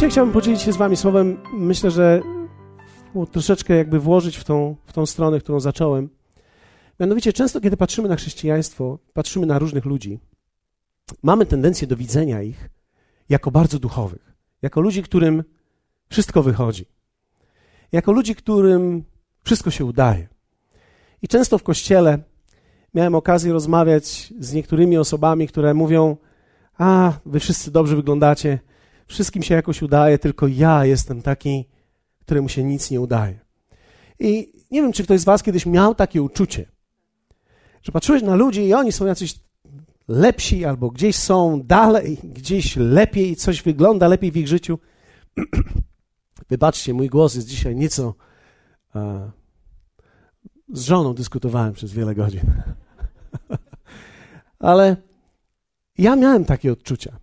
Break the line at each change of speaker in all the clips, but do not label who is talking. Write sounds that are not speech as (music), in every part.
Dzisiaj chciałbym podzielić się z Wami słowem, myślę, że troszeczkę jakby włożyć w tą, w tą stronę, którą zacząłem. Mianowicie, często kiedy patrzymy na chrześcijaństwo, patrzymy na różnych ludzi, mamy tendencję do widzenia ich jako bardzo duchowych, jako ludzi, którym wszystko wychodzi, jako ludzi, którym wszystko się udaje. I często w kościele miałem okazję rozmawiać z niektórymi osobami, które mówią: A, wy wszyscy dobrze wyglądacie, wszystkim się jakoś udaje, tylko ja jestem taki, któremu się nic nie udaje. I nie wiem, czy ktoś z Was kiedyś miał takie uczucie, że patrzyłeś na ludzi i oni są jacyś lepsi, albo gdzieś są dalej, gdzieś lepiej, coś wygląda lepiej w ich życiu. (clears throat) Wybaczcie, mój głos jest dzisiaj nieco. Uh, z żoną dyskutowałem przez wiele godzin. (laughs) Ale ja miałem takie odczucia.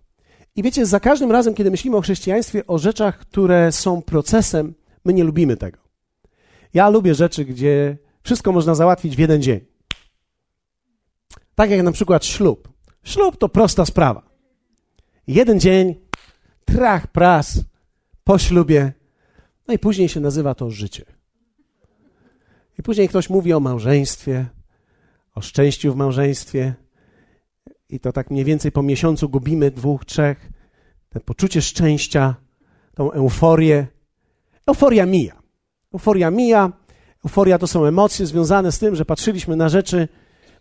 I wiecie, za każdym razem, kiedy myślimy o chrześcijaństwie, o rzeczach, które są procesem, my nie lubimy tego. Ja lubię rzeczy, gdzie wszystko można załatwić w jeden dzień. Tak jak na przykład ślub. Ślub to prosta sprawa. Jeden dzień, trach, pras, po ślubie, no i później się nazywa to życie. I później ktoś mówi o małżeństwie, o szczęściu w małżeństwie, i to tak mniej więcej po miesiącu gubimy dwóch, trzech, to poczucie szczęścia, tą euforię. Euforia mija. Euforia mija. Euforia to są emocje związane z tym, że patrzyliśmy na rzeczy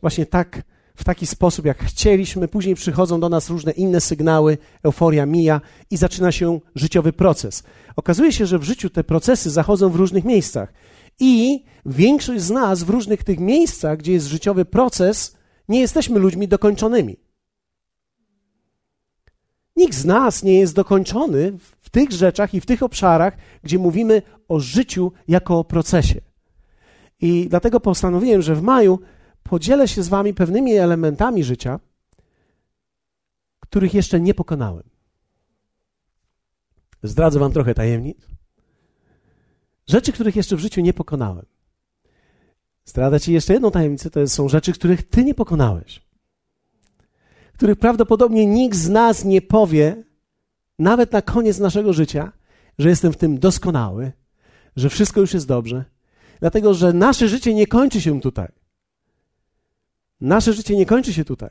właśnie tak, w taki sposób, jak chcieliśmy. Później przychodzą do nas różne inne sygnały, euforia mija i zaczyna się życiowy proces. Okazuje się, że w życiu te procesy zachodzą w różnych miejscach. I większość z nas w różnych tych miejscach, gdzie jest życiowy proces, nie jesteśmy ludźmi dokończonymi. Nikt z nas nie jest dokończony w tych rzeczach i w tych obszarach, gdzie mówimy o życiu jako o procesie. I dlatego postanowiłem, że w maju podzielę się z Wami pewnymi elementami życia, których jeszcze nie pokonałem. Zdradzę Wam trochę tajemnic. Rzeczy, których jeszcze w życiu nie pokonałem. Zdradzę Ci jeszcze jedną tajemnicę, to są rzeczy, których Ty nie pokonałeś. Których prawdopodobnie nikt z nas nie powie, nawet na koniec naszego życia, że jestem w tym doskonały, że wszystko już jest dobrze. Dlatego, że nasze życie nie kończy się tutaj. Nasze życie nie kończy się tutaj.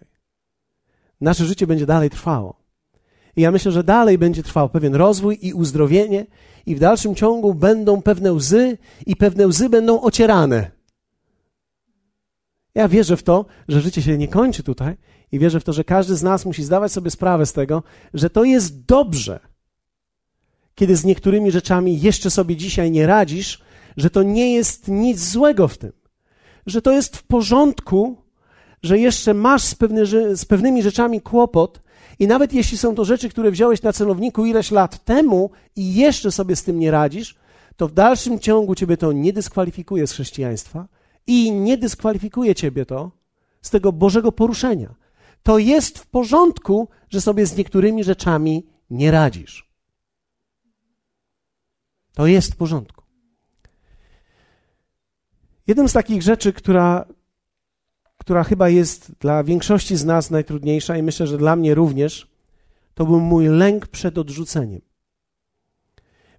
Nasze życie będzie dalej trwało. I ja myślę, że dalej będzie trwał pewien rozwój i uzdrowienie, i w dalszym ciągu będą pewne łzy, i pewne łzy będą ocierane. Ja wierzę w to, że życie się nie kończy tutaj i wierzę w to, że każdy z nas musi zdawać sobie sprawę z tego, że to jest dobrze, kiedy z niektórymi rzeczami jeszcze sobie dzisiaj nie radzisz, że to nie jest nic złego w tym, że to jest w porządku, że jeszcze masz z, pewny, z pewnymi rzeczami kłopot i nawet jeśli są to rzeczy, które wziąłeś na celowniku ileś lat temu i jeszcze sobie z tym nie radzisz, to w dalszym ciągu ciebie to nie dyskwalifikuje z chrześcijaństwa, i nie dyskwalifikuje ciebie to z tego Bożego poruszenia. To jest w porządku, że sobie z niektórymi rzeczami nie radzisz. To jest w porządku. Jedną z takich rzeczy, która, która chyba jest dla większości z nas najtrudniejsza i myślę, że dla mnie również, to był mój lęk przed odrzuceniem.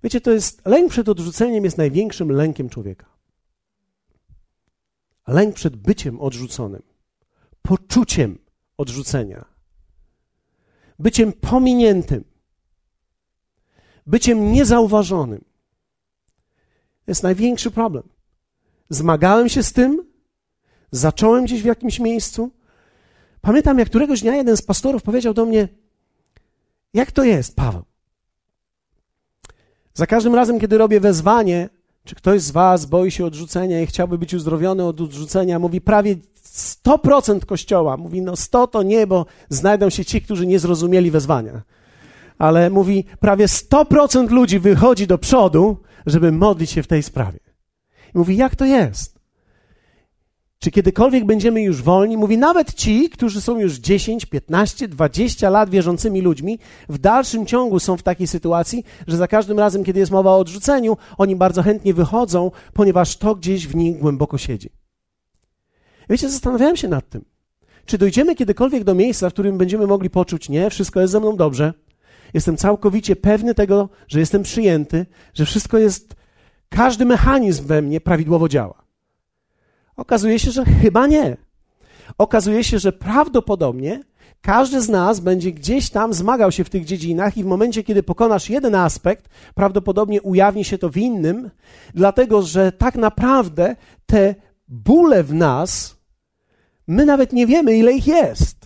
Wiecie, to jest lęk przed odrzuceniem jest największym lękiem człowieka. Lęk przed byciem odrzuconym, poczuciem odrzucenia, byciem pominiętym, byciem niezauważonym. Jest największy problem. Zmagałem się z tym, zacząłem gdzieś w jakimś miejscu. Pamiętam, jak któregoś dnia jeden z pastorów powiedział do mnie: Jak to jest, Paweł? Za każdym razem, kiedy robię wezwanie, czy ktoś z Was boi się odrzucenia i chciałby być uzdrowiony od odrzucenia? Mówi prawie 100% kościoła. Mówi, no 100 to nie, bo znajdą się ci, którzy nie zrozumieli wezwania. Ale mówi, prawie 100% ludzi wychodzi do przodu, żeby modlić się w tej sprawie. I mówi, jak to jest? Czy kiedykolwiek będziemy już wolni? Mówi, nawet ci, którzy są już 10, 15, 20 lat wierzącymi ludźmi, w dalszym ciągu są w takiej sytuacji, że za każdym razem, kiedy jest mowa o odrzuceniu, oni bardzo chętnie wychodzą, ponieważ to gdzieś w nich głęboko siedzi. Wiecie, zastanawiałem się nad tym. Czy dojdziemy kiedykolwiek do miejsca, w którym będziemy mogli poczuć, nie, wszystko jest ze mną dobrze, Jestem całkowicie pewny tego, że jestem przyjęty, że wszystko jest, każdy mechanizm we mnie prawidłowo działa. Okazuje się, że chyba nie. Okazuje się, że prawdopodobnie każdy z nas będzie gdzieś tam zmagał się w tych dziedzinach i w momencie, kiedy pokonasz jeden aspekt, prawdopodobnie ujawni się to w innym, dlatego że tak naprawdę te bóle w nas, my nawet nie wiemy, ile ich jest.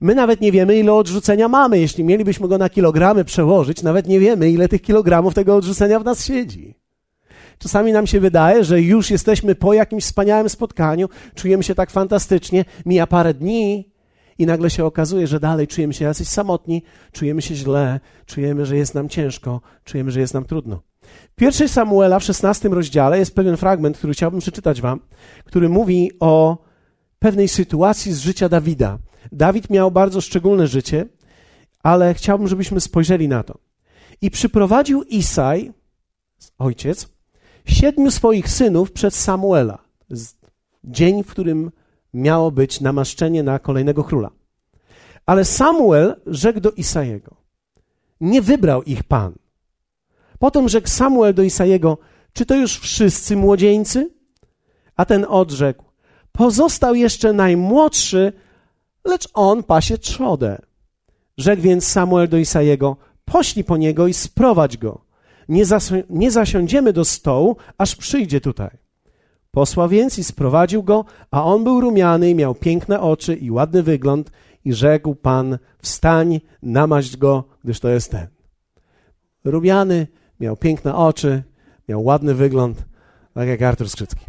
My nawet nie wiemy, ile odrzucenia mamy. Jeśli mielibyśmy go na kilogramy przełożyć, nawet nie wiemy, ile tych kilogramów tego odrzucenia w nas siedzi. Czasami nam się wydaje, że już jesteśmy po jakimś wspaniałym spotkaniu, czujemy się tak fantastycznie, mija parę dni i nagle się okazuje, że dalej czujemy się jacyś samotni, czujemy się źle, czujemy, że jest nam ciężko, czujemy, że jest nam trudno. W pierwszej Samuela w szesnastym rozdziale jest pewien fragment, który chciałbym przeczytać wam, który mówi o pewnej sytuacji z życia Dawida. Dawid miał bardzo szczególne życie, ale chciałbym, żebyśmy spojrzeli na to. I przyprowadził Isaj, ojciec, siedmiu swoich synów przed Samuela. Dzień, w którym miało być namaszczenie na kolejnego króla. Ale Samuel rzekł do Isajego: Nie wybrał ich pan. Potem rzekł Samuel do Isajego: Czy to już wszyscy młodzieńcy? A ten odrzekł: Pozostał jeszcze najmłodszy, lecz on pasie trzodę. Rzekł więc Samuel do Isajego: Poślij po niego i sprowadź go. Nie, zasi- nie zasiądziemy do stołu, aż przyjdzie tutaj. Posłał więc i sprowadził go, a on był rumiany i miał piękne oczy i ładny wygląd i rzekł Pan, wstań, namaść go, gdyż to jest ten. Rumiany, miał piękne oczy, miał ładny wygląd, tak jak Artur Skrzycki.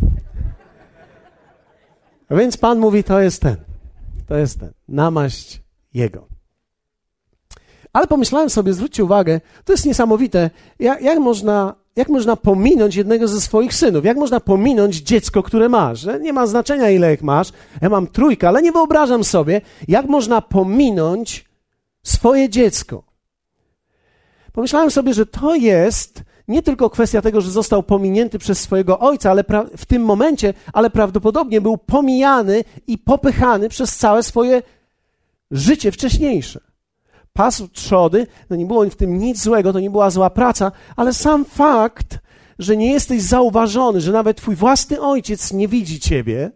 A więc Pan mówi, to jest ten, to jest ten, namaść jego. Ale pomyślałem sobie, zwróćcie uwagę, to jest niesamowite, jak, jak, można, jak można pominąć jednego ze swoich synów, jak można pominąć dziecko, które masz. Nie ma znaczenia, ile ich masz, ja mam trójkę, ale nie wyobrażam sobie, jak można pominąć swoje dziecko. Pomyślałem sobie, że to jest nie tylko kwestia tego, że został pominięty przez swojego ojca, ale w tym momencie, ale prawdopodobnie był pomijany i popychany przez całe swoje życie wcześniejsze pasł trzody, no nie było w tym nic złego, to nie była zła praca, ale sam fakt, że nie jesteś zauważony, że nawet twój własny ojciec nie widzi ciebie,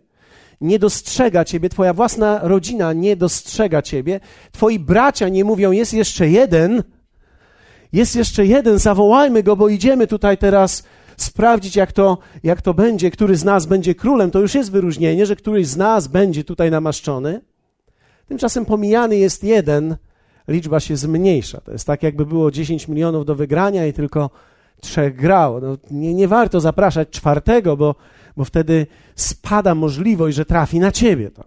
nie dostrzega ciebie, twoja własna rodzina nie dostrzega ciebie, twoi bracia nie mówią, jest jeszcze jeden, jest jeszcze jeden, zawołajmy go, bo idziemy tutaj teraz sprawdzić, jak to, jak to będzie, który z nas będzie królem. To już jest wyróżnienie, że któryś z nas będzie tutaj namaszczony. Tymczasem pomijany jest jeden, liczba się zmniejsza. To jest tak, jakby było 10 milionów do wygrania i tylko trzech grało. No, nie, nie warto zapraszać czwartego, bo, bo wtedy spada możliwość, że trafi na ciebie to.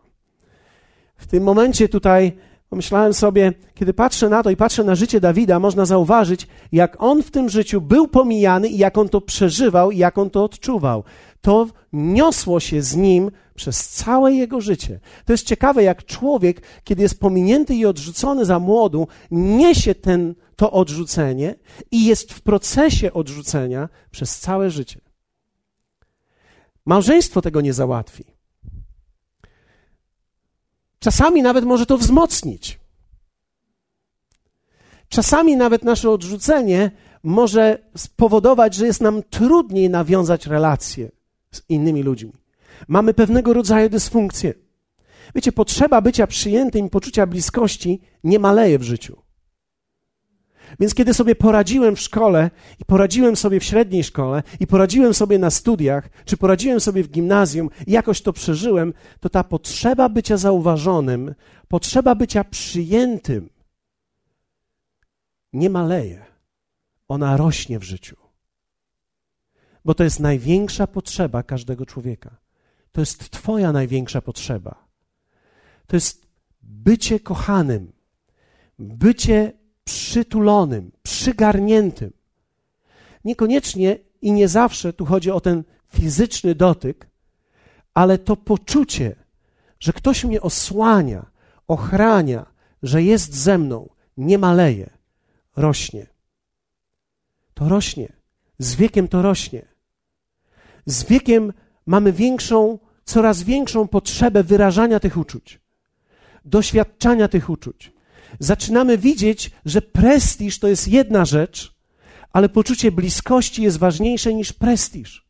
W tym momencie tutaj pomyślałem sobie, kiedy patrzę na to i patrzę na życie Dawida, można zauważyć, jak on w tym życiu był pomijany i jak on to przeżywał i jak on to odczuwał. To niosło się z nim przez całe jego życie. To jest ciekawe, jak człowiek, kiedy jest pominięty i odrzucony za młodu, niesie ten, to odrzucenie i jest w procesie odrzucenia przez całe życie. Małżeństwo tego nie załatwi. Czasami nawet może to wzmocnić. Czasami nawet nasze odrzucenie może spowodować, że jest nam trudniej nawiązać relacje z innymi ludźmi. Mamy pewnego rodzaju dysfunkcję. Wiecie, potrzeba bycia przyjętym poczucia bliskości nie maleje w życiu. Więc kiedy sobie poradziłem w szkole i poradziłem sobie w średniej szkole i poradziłem sobie na studiach, czy poradziłem sobie w gimnazjum i jakoś to przeżyłem, to ta potrzeba bycia zauważonym, potrzeba bycia przyjętym nie maleje. Ona rośnie w życiu. Bo to jest największa potrzeba każdego człowieka. To jest Twoja największa potrzeba. To jest bycie kochanym, bycie przytulonym, przygarniętym. Niekoniecznie i nie zawsze tu chodzi o ten fizyczny dotyk, ale to poczucie, że ktoś mnie osłania, ochrania, że jest ze mną, nie maleje, rośnie. To rośnie. Z wiekiem to rośnie. Z wiekiem mamy większą coraz większą potrzebę wyrażania tych uczuć, doświadczania tych uczuć. zaczynamy widzieć, że prestiż to jest jedna rzecz, ale poczucie bliskości jest ważniejsze niż prestiż.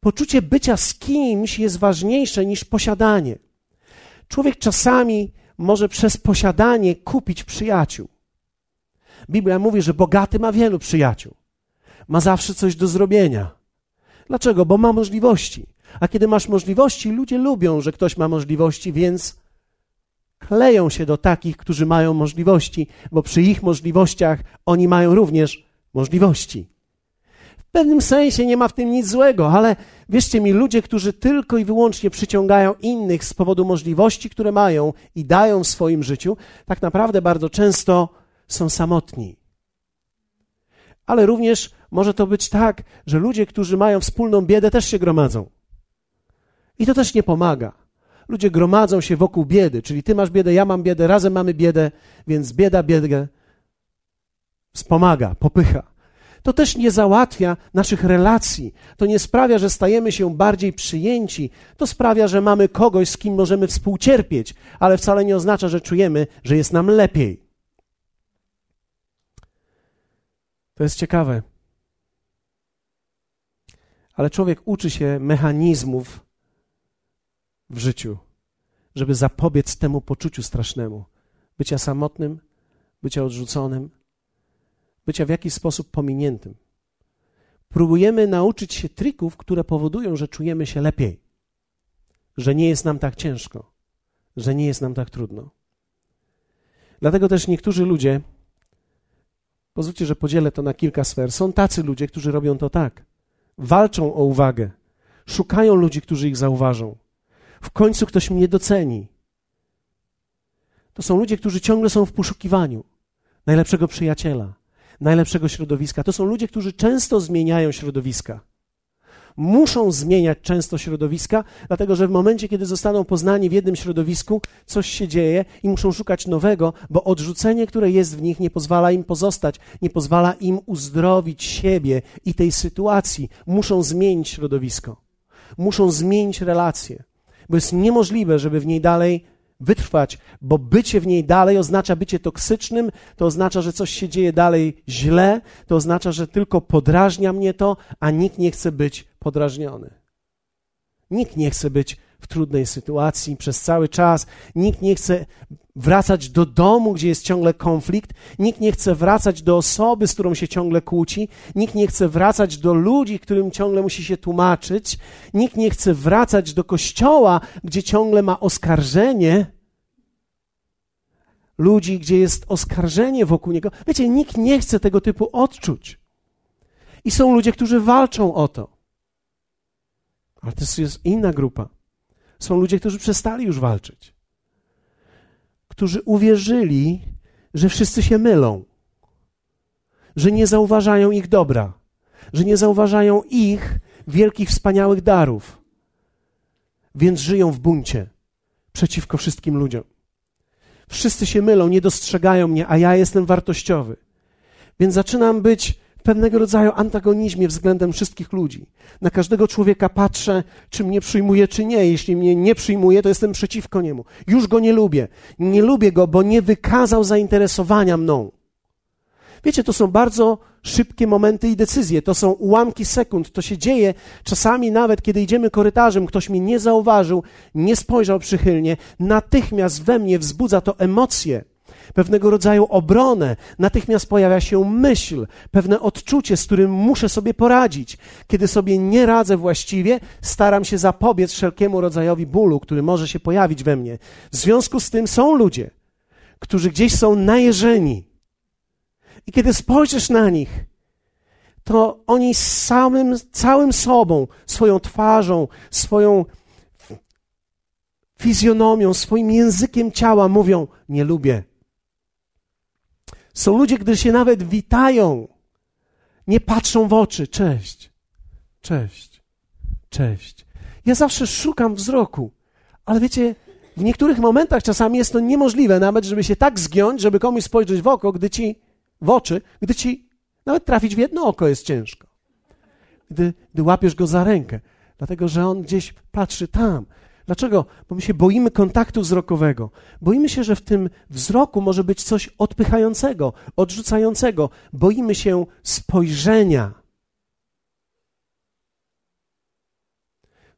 Poczucie bycia z kimś jest ważniejsze niż posiadanie. Człowiek czasami może przez posiadanie kupić przyjaciół. Biblia mówi, że bogaty ma wielu przyjaciół. Ma zawsze coś do zrobienia. Dlaczego? Bo ma możliwości. A kiedy masz możliwości, ludzie lubią, że ktoś ma możliwości, więc kleją się do takich, którzy mają możliwości, bo przy ich możliwościach oni mają również możliwości. W pewnym sensie nie ma w tym nic złego, ale wierzcie mi, ludzie, którzy tylko i wyłącznie przyciągają innych z powodu możliwości, które mają i dają w swoim życiu, tak naprawdę bardzo często są samotni. Ale również może to być tak, że ludzie, którzy mają wspólną biedę, też się gromadzą. I to też nie pomaga. Ludzie gromadzą się wokół biedy, czyli ty masz biedę, ja mam biedę, razem mamy biedę, więc bieda biedę wspomaga, popycha. To też nie załatwia naszych relacji. To nie sprawia, że stajemy się bardziej przyjęci. To sprawia, że mamy kogoś, z kim możemy współcierpieć, ale wcale nie oznacza, że czujemy, że jest nam lepiej. To jest ciekawe. Ale człowiek uczy się mechanizmów w życiu, żeby zapobiec temu poczuciu strasznemu bycia samotnym, bycia odrzuconym, bycia w jakiś sposób pominiętym. Próbujemy nauczyć się trików, które powodują, że czujemy się lepiej, że nie jest nam tak ciężko, że nie jest nam tak trudno. Dlatego też niektórzy ludzie, pozwólcie, że podzielę to na kilka sfer, są tacy ludzie, którzy robią to tak. Walczą o uwagę, szukają ludzi, którzy ich zauważą w końcu ktoś mnie doceni. To są ludzie, którzy ciągle są w poszukiwaniu najlepszego przyjaciela, najlepszego środowiska. To są ludzie, którzy często zmieniają środowiska. Muszą zmieniać często środowiska, dlatego że w momencie, kiedy zostaną poznani w jednym środowisku, coś się dzieje i muszą szukać nowego, bo odrzucenie, które jest w nich, nie pozwala im pozostać, nie pozwala im uzdrowić siebie i tej sytuacji. Muszą zmienić środowisko, muszą zmienić relacje bo jest niemożliwe, żeby w niej dalej wytrwać, bo bycie w niej dalej oznacza bycie toksycznym, to oznacza, że coś się dzieje dalej źle, to oznacza, że tylko podrażnia mnie to, a nikt nie chce być podrażniony. Nikt nie chce być w trudnej sytuacji przez cały czas. Nikt nie chce wracać do domu, gdzie jest ciągle konflikt. Nikt nie chce wracać do osoby, z którą się ciągle kłóci. Nikt nie chce wracać do ludzi, którym ciągle musi się tłumaczyć. Nikt nie chce wracać do kościoła, gdzie ciągle ma oskarżenie. Ludzi, gdzie jest oskarżenie wokół niego. Wiecie, nikt nie chce tego typu odczuć. I są ludzie, którzy walczą o to. Ale to jest inna grupa. Są ludzie, którzy przestali już walczyć, którzy uwierzyli, że wszyscy się mylą, że nie zauważają ich dobra, że nie zauważają ich wielkich, wspaniałych darów, więc żyją w buncie przeciwko wszystkim ludziom. Wszyscy się mylą, nie dostrzegają mnie, a ja jestem wartościowy. Więc zaczynam być pewnego rodzaju antagonizmie względem wszystkich ludzi. Na każdego człowieka patrzę, czy mnie przyjmuje, czy nie. Jeśli mnie nie przyjmuje, to jestem przeciwko niemu. Już go nie lubię. Nie lubię go, bo nie wykazał zainteresowania mną. Wiecie, to są bardzo szybkie momenty i decyzje. To są ułamki sekund. To się dzieje czasami nawet, kiedy idziemy korytarzem, ktoś mnie nie zauważył, nie spojrzał przychylnie, natychmiast we mnie wzbudza to emocje pewnego rodzaju obronę, natychmiast pojawia się myśl, pewne odczucie, z którym muszę sobie poradzić. Kiedy sobie nie radzę właściwie, staram się zapobiec wszelkiemu rodzajowi bólu, który może się pojawić we mnie. W związku z tym są ludzie, którzy gdzieś są najeżeni. I kiedy spojrzysz na nich, to oni samym, całym sobą, swoją twarzą, swoją fizjonomią, swoim językiem ciała mówią: Nie lubię, są ludzie, którzy się nawet witają, nie patrzą w oczy. Cześć, cześć, cześć. Ja zawsze szukam wzroku, ale wiecie, w niektórych momentach czasami jest to niemożliwe, nawet żeby się tak zgiąć, żeby komuś spojrzeć w oko, gdy ci w oczy, gdy ci nawet trafić w jedno oko jest ciężko. Gdy, gdy łapiesz go za rękę, dlatego że on gdzieś patrzy tam. Dlaczego? Bo my się boimy kontaktu wzrokowego. Boimy się, że w tym wzroku może być coś odpychającego, odrzucającego. Boimy się spojrzenia.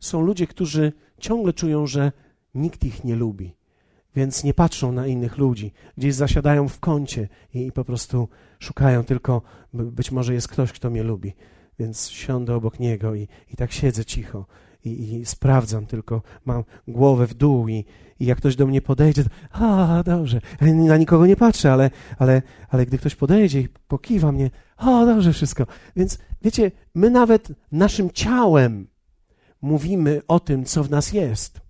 Są ludzie, którzy ciągle czują, że nikt ich nie lubi, więc nie patrzą na innych ludzi. Gdzieś zasiadają w kącie i, i po prostu szukają tylko, być może jest ktoś, kto mnie lubi, więc siądę obok niego i, i tak siedzę cicho i, i sprawdzam tylko, mam głowę w dół i, i jak ktoś do mnie podejdzie, to, a dobrze, na nikogo nie patrzę, ale, ale, ale gdy ktoś podejdzie i pokiwa mnie, o dobrze wszystko. Więc wiecie, my nawet naszym ciałem mówimy o tym, co w nas jest.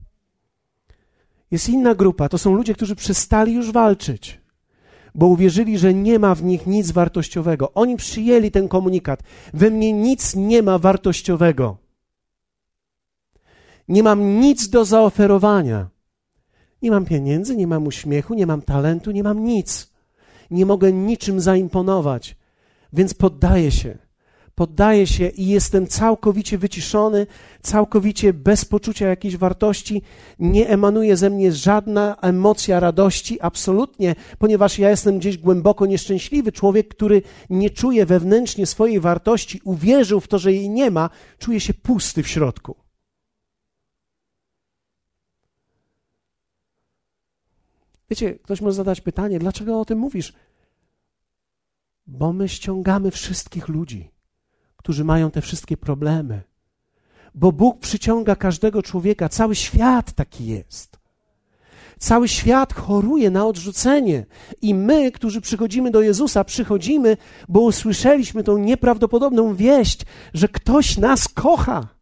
Jest inna grupa, to są ludzie, którzy przestali już walczyć, bo uwierzyli, że nie ma w nich nic wartościowego. Oni przyjęli ten komunikat: We mnie nic nie ma wartościowego. Nie mam nic do zaoferowania. Nie mam pieniędzy, nie mam uśmiechu, nie mam talentu, nie mam nic. Nie mogę niczym zaimponować, więc poddaję się. Poddaję się i jestem całkowicie wyciszony, całkowicie bez poczucia jakiejś wartości. Nie emanuje ze mnie żadna emocja radości, absolutnie, ponieważ ja jestem gdzieś głęboko nieszczęśliwy. Człowiek, który nie czuje wewnętrznie swojej wartości, uwierzył w to, że jej nie ma, czuje się pusty w środku. Wiecie, ktoś może zadać pytanie, dlaczego o tym mówisz? Bo my ściągamy wszystkich ludzi, którzy mają te wszystkie problemy. Bo Bóg przyciąga każdego człowieka, cały świat taki jest. Cały świat choruje na odrzucenie. I my, którzy przychodzimy do Jezusa, przychodzimy, bo usłyszeliśmy tą nieprawdopodobną wieść, że ktoś nas kocha.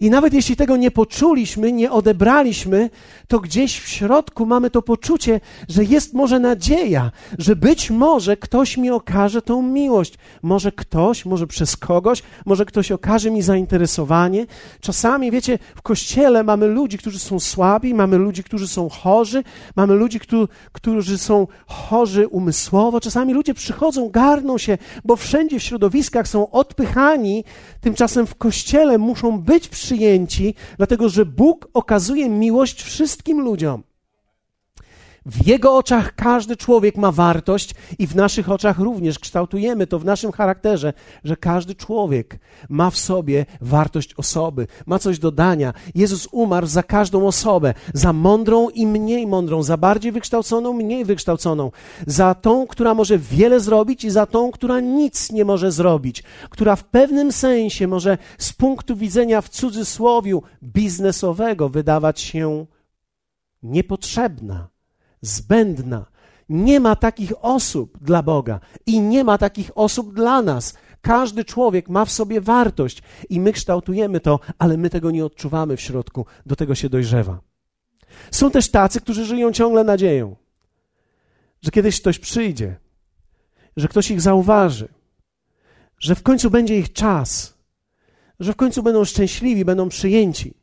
I nawet jeśli tego nie poczuliśmy, nie odebraliśmy, to gdzieś w środku mamy to poczucie, że jest może nadzieja, że być może ktoś mi okaże tą miłość. Może ktoś, może przez kogoś, może ktoś okaże mi zainteresowanie. Czasami, wiecie, w kościele mamy ludzi, którzy są słabi, mamy ludzi, którzy są chorzy, mamy ludzi, którzy są chorzy umysłowo. Czasami ludzie przychodzą, garną się, bo wszędzie w środowiskach są odpychani, tymczasem w kościele muszą być przy przyjęci, dlatego że Bóg okazuje miłość wszystkim ludziom. W Jego oczach każdy człowiek ma wartość i w naszych oczach również kształtujemy to w naszym charakterze, że każdy człowiek ma w sobie wartość osoby, ma coś do dania. Jezus umarł za każdą osobę, za mądrą i mniej mądrą, za bardziej wykształconą, mniej wykształconą, za tą, która może wiele zrobić i za tą, która nic nie może zrobić, która w pewnym sensie może z punktu widzenia w cudzysłowiu biznesowego wydawać się niepotrzebna zbędna. Nie ma takich osób dla Boga i nie ma takich osób dla nas. Każdy człowiek ma w sobie wartość i my kształtujemy to, ale my tego nie odczuwamy w środku, do tego się dojrzewa. Są też tacy, którzy żyją ciągle nadzieją, że kiedyś ktoś przyjdzie, że ktoś ich zauważy, że w końcu będzie ich czas, że w końcu będą szczęśliwi, będą przyjęci.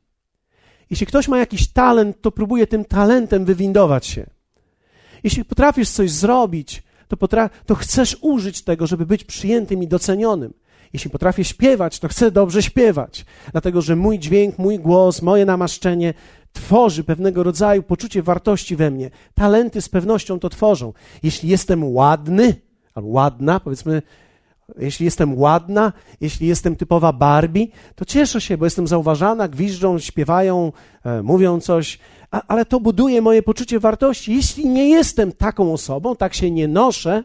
Jeśli ktoś ma jakiś talent, to próbuje tym talentem wywindować się. Jeśli potrafisz coś zrobić, to, potra- to chcesz użyć tego, żeby być przyjętym i docenionym. Jeśli potrafię śpiewać, to chcę dobrze śpiewać, dlatego że mój dźwięk, mój głos, moje namaszczenie tworzy pewnego rodzaju poczucie wartości we mnie. Talenty z pewnością to tworzą. Jeśli jestem ładny, albo ładna, powiedzmy, jeśli jestem ładna, jeśli jestem typowa Barbie, to cieszę się, bo jestem zauważana, gwiżdżą, śpiewają, e, mówią coś, a, ale to buduje moje poczucie wartości. Jeśli nie jestem taką osobą, tak się nie noszę,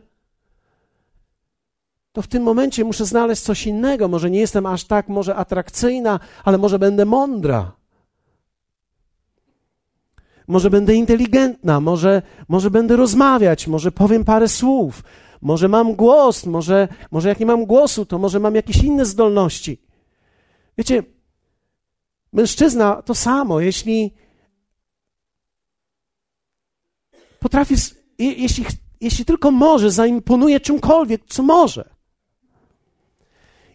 to w tym momencie muszę znaleźć coś innego. Może nie jestem aż tak może atrakcyjna, ale może będę mądra. Może będę inteligentna, może, może będę rozmawiać, może powiem parę słów, może mam głos, może, może jak nie mam głosu, to może mam jakieś inne zdolności. Wiecie, mężczyzna to samo, jeśli potrafi, jeśli, jeśli tylko może, zaimponuje czymkolwiek, co może.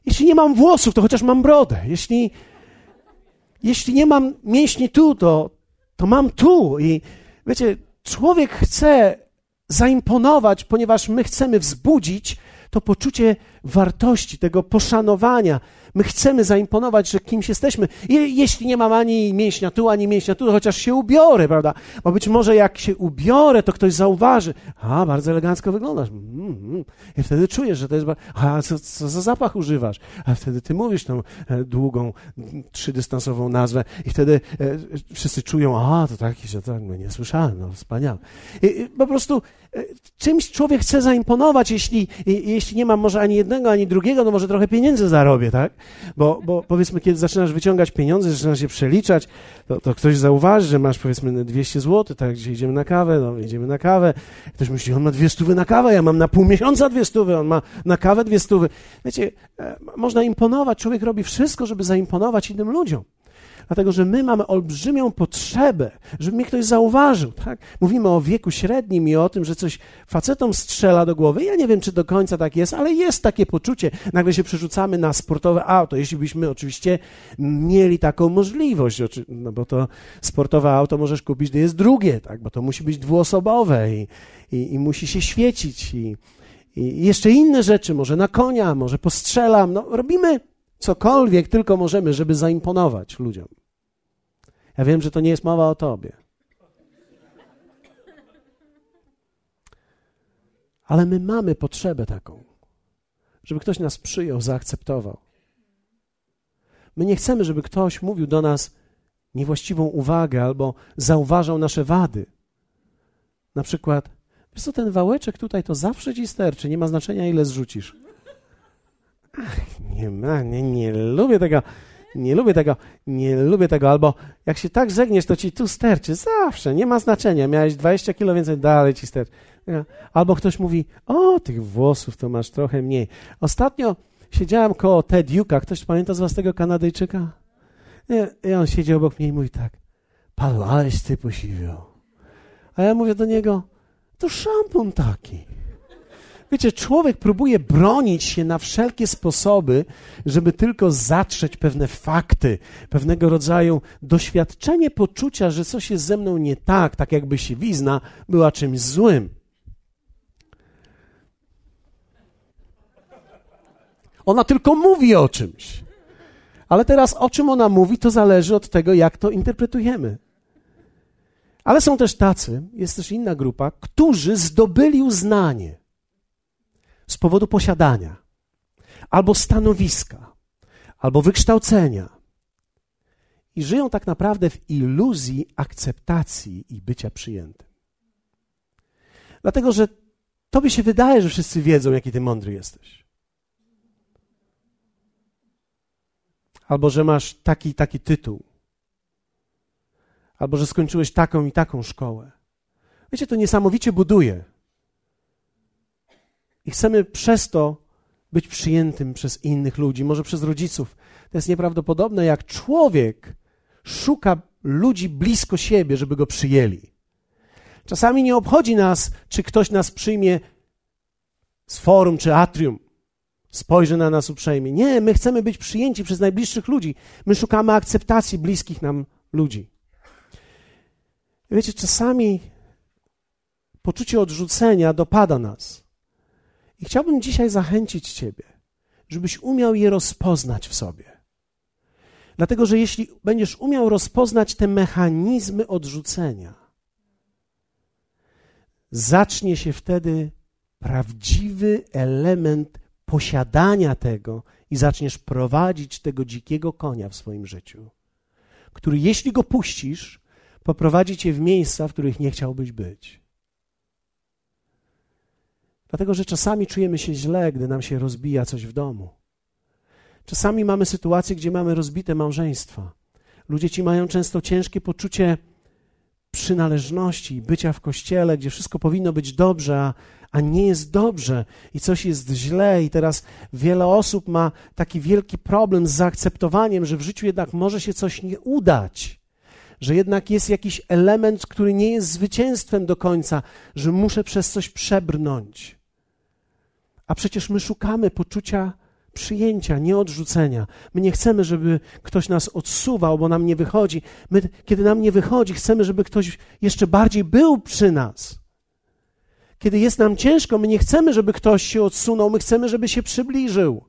Jeśli nie mam włosów, to chociaż mam brodę. Jeśli, jeśli nie mam mięśni tu, to, to mam tu. I wiecie, człowiek chce zaimponować, ponieważ my chcemy wzbudzić to poczucie wartości, tego poszanowania. My chcemy zaimponować, że kimś jesteśmy. I jeśli nie mam ani mięśnia tu, ani mięśnia tu, chociaż się ubiorę, prawda? Bo być może jak się ubiorę, to ktoś zauważy. A, bardzo elegancko wyglądasz. Mm, mm. I wtedy czujesz, że to jest... A, co, co za zapach używasz? A wtedy ty mówisz tą e, długą, trzydystansową nazwę i wtedy e, wszyscy czują, a, to taki, że tak, no nie słyszałem, no wspaniale. I, i po prostu e, czymś człowiek chce zaimponować, jeśli, jeśli nie mam może ani jednego, ani drugiego, no może trochę pieniędzy zarobię, tak? Bo, bo powiedzmy, kiedy zaczynasz wyciągać pieniądze, zaczynasz je przeliczać, to, to ktoś zauważy, że masz powiedzmy 200 zł, tak, gdzie idziemy na kawę, no idziemy na kawę. Ktoś myśli, on ma dwie stówy na kawę, ja mam na pół miesiąca dwie stówy, on ma na kawę dwie stówy. Wiecie, e, można imponować, człowiek robi wszystko, żeby zaimponować innym ludziom. Dlatego, że my mamy olbrzymią potrzebę, żeby mnie ktoś zauważył. Tak? Mówimy o wieku średnim i o tym, że coś facetom strzela do głowy. Ja nie wiem, czy do końca tak jest, ale jest takie poczucie. Nagle się przerzucamy na sportowe auto, jeśli byśmy oczywiście mieli taką możliwość, no bo to sportowe auto możesz kupić, gdy jest drugie, tak? bo to musi być dwuosobowe i, i, i musi się świecić i, i jeszcze inne rzeczy, może na konia, może postrzelam. No, robimy cokolwiek tylko możemy, żeby zaimponować ludziom. Ja wiem, że to nie jest mowa o tobie. Ale my mamy potrzebę taką, żeby ktoś nas przyjął, zaakceptował. My nie chcemy, żeby ktoś mówił do nas niewłaściwą uwagę albo zauważał nasze wady. Na przykład, wiesz co, ten wałeczek tutaj to zawsze ci sterczy, nie ma znaczenia ile zrzucisz. Ach, nie, nie, nie lubię tego, nie lubię tego, nie lubię tego. Albo jak się tak zegniesz, to ci tu sterczy. Zawsze, nie ma znaczenia. Miałeś 20 kilo więcej, dalej ci sterczy. Albo ktoś mówi, o, tych włosów to masz trochę mniej. Ostatnio siedziałem koło Ted Duke'a. Ktoś pamięta z was tego Kanadyjczyka? I on siedział obok mnie i mówi tak, Paweł, aleś ty posiwiał. A ja mówię do niego, to szampon taki. Wiecie, człowiek próbuje bronić się na wszelkie sposoby, żeby tylko zatrzeć pewne fakty, pewnego rodzaju doświadczenie poczucia, że coś jest ze mną nie tak, tak jakby siwizna była czymś złym. Ona tylko mówi o czymś. Ale teraz o czym ona mówi, to zależy od tego, jak to interpretujemy. Ale są też tacy, jest też inna grupa, którzy zdobyli uznanie z powodu posiadania, albo stanowiska, albo wykształcenia. I żyją tak naprawdę w iluzji akceptacji i bycia przyjętym. Dlatego, że tobie się wydaje, że wszyscy wiedzą, jaki ty mądry jesteś. Albo że masz taki taki tytuł. Albo że skończyłeś taką i taką szkołę. Wiecie, to niesamowicie buduje. I chcemy przez to być przyjętym przez innych ludzi, może przez rodziców. To jest nieprawdopodobne, jak człowiek szuka ludzi blisko siebie, żeby go przyjęli. Czasami nie obchodzi nas, czy ktoś nas przyjmie z forum czy atrium, spojrzy na nas uprzejmie. Nie, my chcemy być przyjęci przez najbliższych ludzi. My szukamy akceptacji bliskich nam ludzi. Wiecie, czasami poczucie odrzucenia dopada nas. I chciałbym dzisiaj zachęcić Ciebie, żebyś umiał je rozpoznać w sobie. Dlatego, że jeśli będziesz umiał rozpoznać te mechanizmy odrzucenia, zacznie się wtedy prawdziwy element posiadania tego i zaczniesz prowadzić tego dzikiego konia w swoim życiu, który jeśli go puścisz, poprowadzi cię w miejsca, w których nie chciałbyś być. Dlatego, że czasami czujemy się źle, gdy nam się rozbija coś w domu. Czasami mamy sytuacje, gdzie mamy rozbite małżeństwa. Ludzie ci mają często ciężkie poczucie przynależności, bycia w kościele, gdzie wszystko powinno być dobrze, a, a nie jest dobrze i coś jest źle. I teraz wiele osób ma taki wielki problem z zaakceptowaniem, że w życiu jednak może się coś nie udać że jednak jest jakiś element, który nie jest zwycięstwem do końca, że muszę przez coś przebrnąć. A przecież my szukamy poczucia przyjęcia, nie odrzucenia. My nie chcemy, żeby ktoś nas odsuwał, bo nam nie wychodzi. My, kiedy nam nie wychodzi, chcemy, żeby ktoś jeszcze bardziej był przy nas. Kiedy jest nam ciężko, my nie chcemy, żeby ktoś się odsunął, my chcemy, żeby się przybliżył.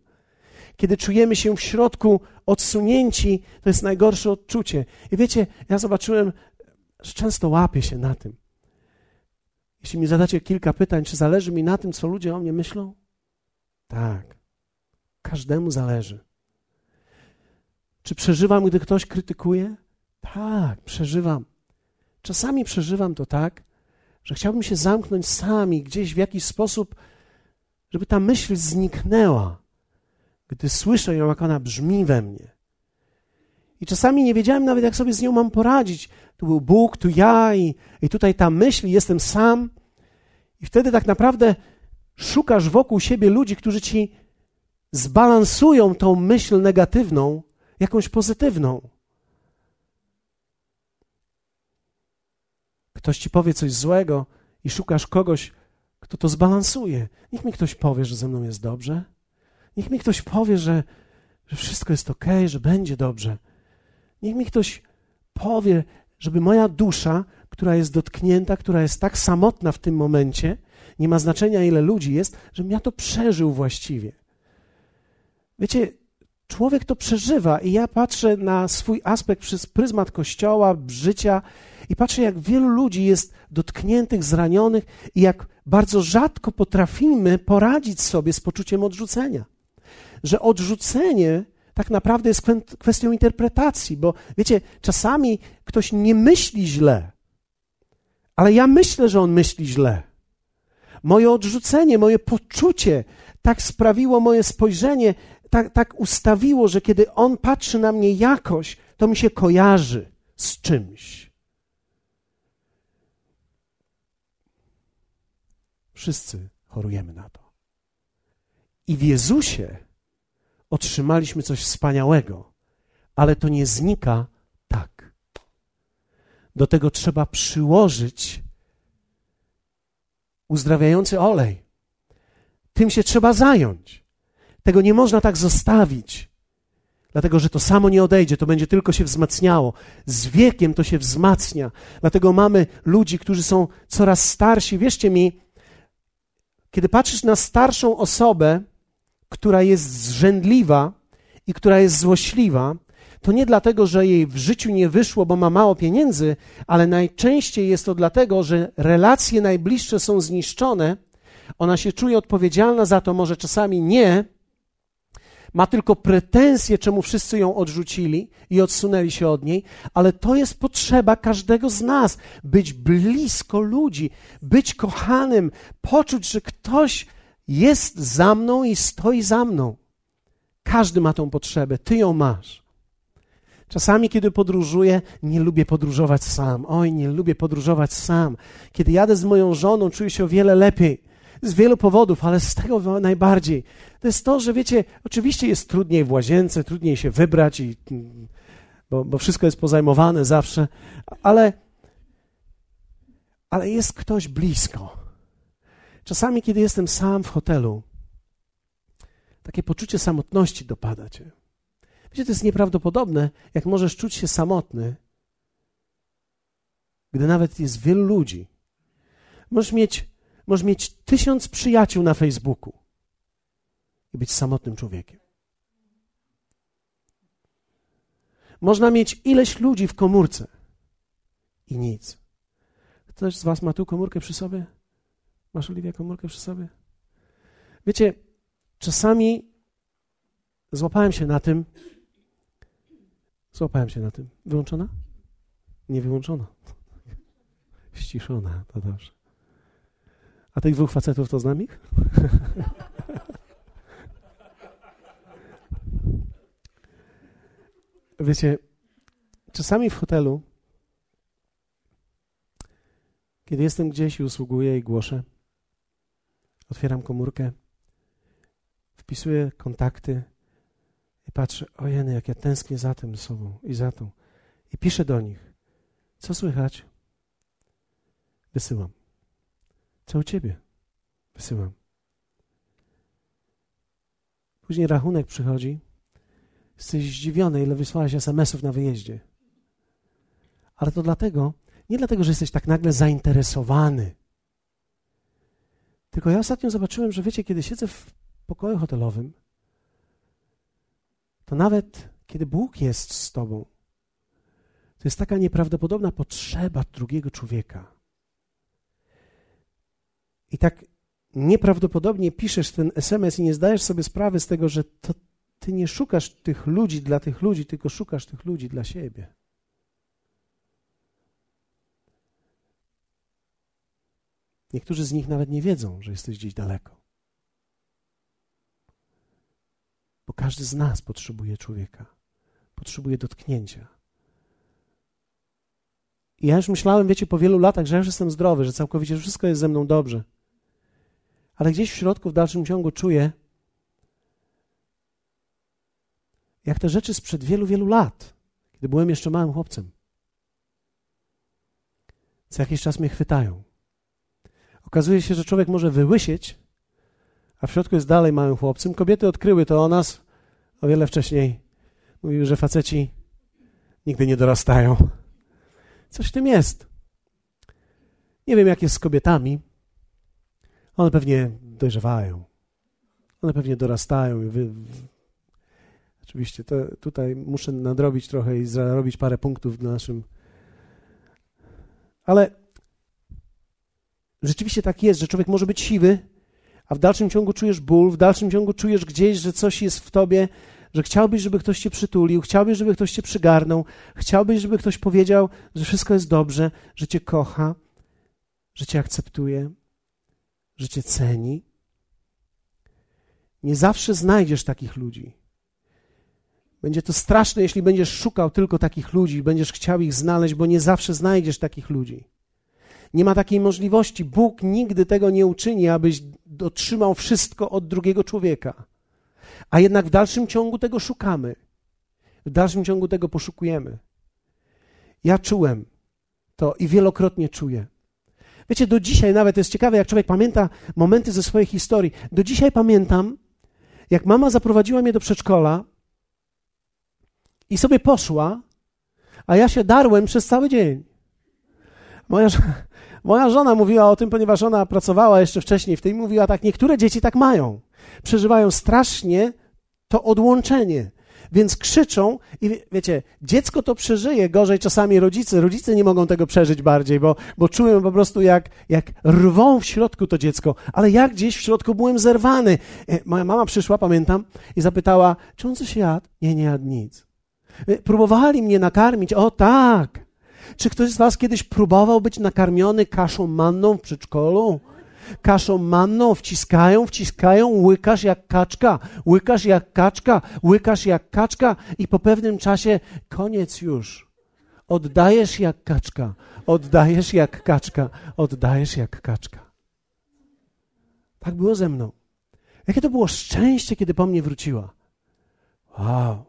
kiedy czujemy się w środku odsunięci, to jest najgorsze odczucie. I wiecie, ja zobaczyłem, że często łapię się na tym. Jeśli mi zadacie kilka pytań, czy zależy mi na tym, co ludzie o mnie myślą? Tak. Każdemu zależy. Czy przeżywam, gdy ktoś krytykuje? Tak, przeżywam. Czasami przeżywam to tak, że chciałbym się zamknąć sami gdzieś w jakiś sposób, żeby ta myśl zniknęła, gdy słyszę ją, jak ona brzmi we mnie. I czasami nie wiedziałem nawet, jak sobie z nią mam poradzić. Tu był Bóg, tu ja i, i tutaj ta myśl, jestem sam. I wtedy tak naprawdę szukasz wokół siebie ludzi, którzy ci zbalansują tą myśl negatywną jakąś pozytywną. Ktoś ci powie coś złego i szukasz kogoś, kto to zbalansuje. Niech mi ktoś powie, że ze mną jest dobrze. Niech mi ktoś powie, że, że wszystko jest ok, że będzie dobrze. Niech mi ktoś powie, żeby moja dusza, która jest dotknięta, która jest tak samotna w tym momencie, nie ma znaczenia ile ludzi jest, żebym ja to przeżył właściwie. Wiecie, człowiek to przeżywa i ja patrzę na swój aspekt przez pryzmat kościoła, życia i patrzę, jak wielu ludzi jest dotkniętych, zranionych i jak bardzo rzadko potrafimy poradzić sobie z poczuciem odrzucenia. Że odrzucenie tak naprawdę jest kwestią interpretacji, bo wiecie, czasami ktoś nie myśli źle, ale ja myślę, że on myśli źle. Moje odrzucenie, moje poczucie tak sprawiło moje spojrzenie, tak, tak ustawiło, że kiedy on patrzy na mnie jakoś, to mi się kojarzy z czymś. Wszyscy chorujemy na to. I w Jezusie otrzymaliśmy coś wspaniałego, ale to nie znika tak. Do tego trzeba przyłożyć uzdrawiający olej. Tym się trzeba zająć. Tego nie można tak zostawić, dlatego że to samo nie odejdzie, to będzie tylko się wzmacniało. Z wiekiem to się wzmacnia. Dlatego mamy ludzi, którzy są coraz starsi. Wierzcie mi, kiedy patrzysz na starszą osobę, która jest zrzędliwa i która jest złośliwa, to nie dlatego, że jej w życiu nie wyszło, bo ma mało pieniędzy, ale najczęściej jest to dlatego, że relacje najbliższe są zniszczone. Ona się czuje odpowiedzialna za to, może czasami nie, ma tylko pretensje, czemu wszyscy ją odrzucili i odsunęli się od niej, ale to jest potrzeba każdego z nas być blisko ludzi, być kochanym, poczuć, że ktoś jest za mną i stoi za mną. Każdy ma tą potrzebę, ty ją masz. Czasami, kiedy podróżuję, nie lubię podróżować sam. Oj, nie lubię podróżować sam. Kiedy jadę z moją żoną, czuję się o wiele lepiej z wielu powodów, ale z tego najbardziej. To jest to, że wiecie, oczywiście jest trudniej w łazience, trudniej się wybrać, i, bo, bo wszystko jest pozajmowane zawsze, ale, ale jest ktoś blisko. Czasami, kiedy jestem sam w hotelu, takie poczucie samotności dopada cię. Wiecie, to jest nieprawdopodobne, jak możesz czuć się samotny, gdy nawet jest wielu ludzi. Możesz mieć Możesz mieć tysiąc przyjaciół na Facebooku i być samotnym człowiekiem. Można mieć ileś ludzi w komórce i nic. Ktoś z Was ma tu komórkę przy sobie? Masz, Oliwia, komórkę przy sobie? Wiecie, czasami złapałem się na tym. Złapałem się na tym. Wyłączona? Nie wyłączona. (laughs) Ściszona, to dobrze. A tych dwóch facetów to znam ich? (laughs) Wiecie, czasami w hotelu, kiedy jestem gdzieś i usługuję i głoszę, otwieram komórkę, wpisuję kontakty i patrzę, ojeny, jak ja tęsknię za tym sobą i za tą. I piszę do nich, co słychać? Wysyłam. Co u ciebie? Wysyłam. Później rachunek przychodzi. Jesteś zdziwiony, ile wysłałeś SMS-ów na wyjeździe. Ale to dlatego, nie dlatego, że jesteś tak nagle zainteresowany. Tylko ja ostatnio zobaczyłem, że wiecie, kiedy siedzę w pokoju hotelowym to nawet kiedy Bóg jest z tobą, to jest taka nieprawdopodobna potrzeba drugiego człowieka. I tak nieprawdopodobnie piszesz ten SMS i nie zdajesz sobie sprawy z tego, że to ty nie szukasz tych ludzi dla tych ludzi, tylko szukasz tych ludzi dla siebie. Niektórzy z nich nawet nie wiedzą, że jesteś gdzieś daleko. Każdy z nas potrzebuje człowieka, potrzebuje dotknięcia. I ja już myślałem, wiecie, po wielu latach, że ja już jestem zdrowy, że całkowicie wszystko jest ze mną dobrze. Ale gdzieś w środku, w dalszym ciągu czuję, jak te rzeczy sprzed wielu, wielu lat, kiedy byłem jeszcze małym chłopcem, co jakiś czas mnie chwytają. Okazuje się, że człowiek może wyłysieć, a w środku jest dalej małym chłopcem. Kobiety odkryły to o nas o wiele wcześniej. Mówiły, że faceci nigdy nie dorastają. Coś w tym jest. Nie wiem, jak jest z kobietami. One pewnie dojrzewają. One pewnie dorastają. I wy... Oczywiście to tutaj muszę nadrobić trochę i zarobić parę punktów w naszym. Ale rzeczywiście tak jest, że człowiek może być siwy, a w dalszym ciągu czujesz ból, w dalszym ciągu czujesz gdzieś, że coś jest w tobie, że chciałbyś, żeby ktoś cię przytulił, chciałbyś, żeby ktoś cię przygarnął, chciałbyś, żeby ktoś powiedział, że wszystko jest dobrze, że cię kocha, że cię akceptuje, że cię ceni. Nie zawsze znajdziesz takich ludzi. Będzie to straszne, jeśli będziesz szukał tylko takich ludzi, będziesz chciał ich znaleźć, bo nie zawsze znajdziesz takich ludzi. Nie ma takiej możliwości. Bóg nigdy tego nie uczyni, abyś otrzymał wszystko od drugiego człowieka. A jednak w dalszym ciągu tego szukamy. W dalszym ciągu tego poszukujemy. Ja czułem to i wielokrotnie czuję. Wiecie, do dzisiaj nawet jest ciekawe, jak człowiek pamięta momenty ze swojej historii. Do dzisiaj pamiętam, jak mama zaprowadziła mnie do przedszkola i sobie poszła, a ja się darłem przez cały dzień. Moja, moja żona mówiła o tym, ponieważ ona pracowała jeszcze wcześniej w tym, mówiła tak, niektóre dzieci tak mają. Przeżywają strasznie to odłączenie. Więc krzyczą i wiecie, dziecko to przeżyje gorzej czasami rodzice. Rodzice nie mogą tego przeżyć bardziej, bo, bo czują po prostu jak, jak rwą w środku to dziecko. Ale ja gdzieś w środku byłem zerwany. E, moja mama przyszła, pamiętam, i zapytała, czy on coś jadł? Nie, nie jadł nic. E, próbowali mnie nakarmić. O tak! Czy ktoś z was kiedyś próbował być nakarmiony kaszą manną w przedszkolu? Kaszą manną, wciskają, wciskają, łykasz jak kaczka, łykasz jak kaczka, łykasz jak kaczka i po pewnym czasie koniec już. Oddajesz jak kaczka, oddajesz jak kaczka, oddajesz jak kaczka. Tak było ze mną. Jakie to było szczęście, kiedy po mnie wróciła. Wow.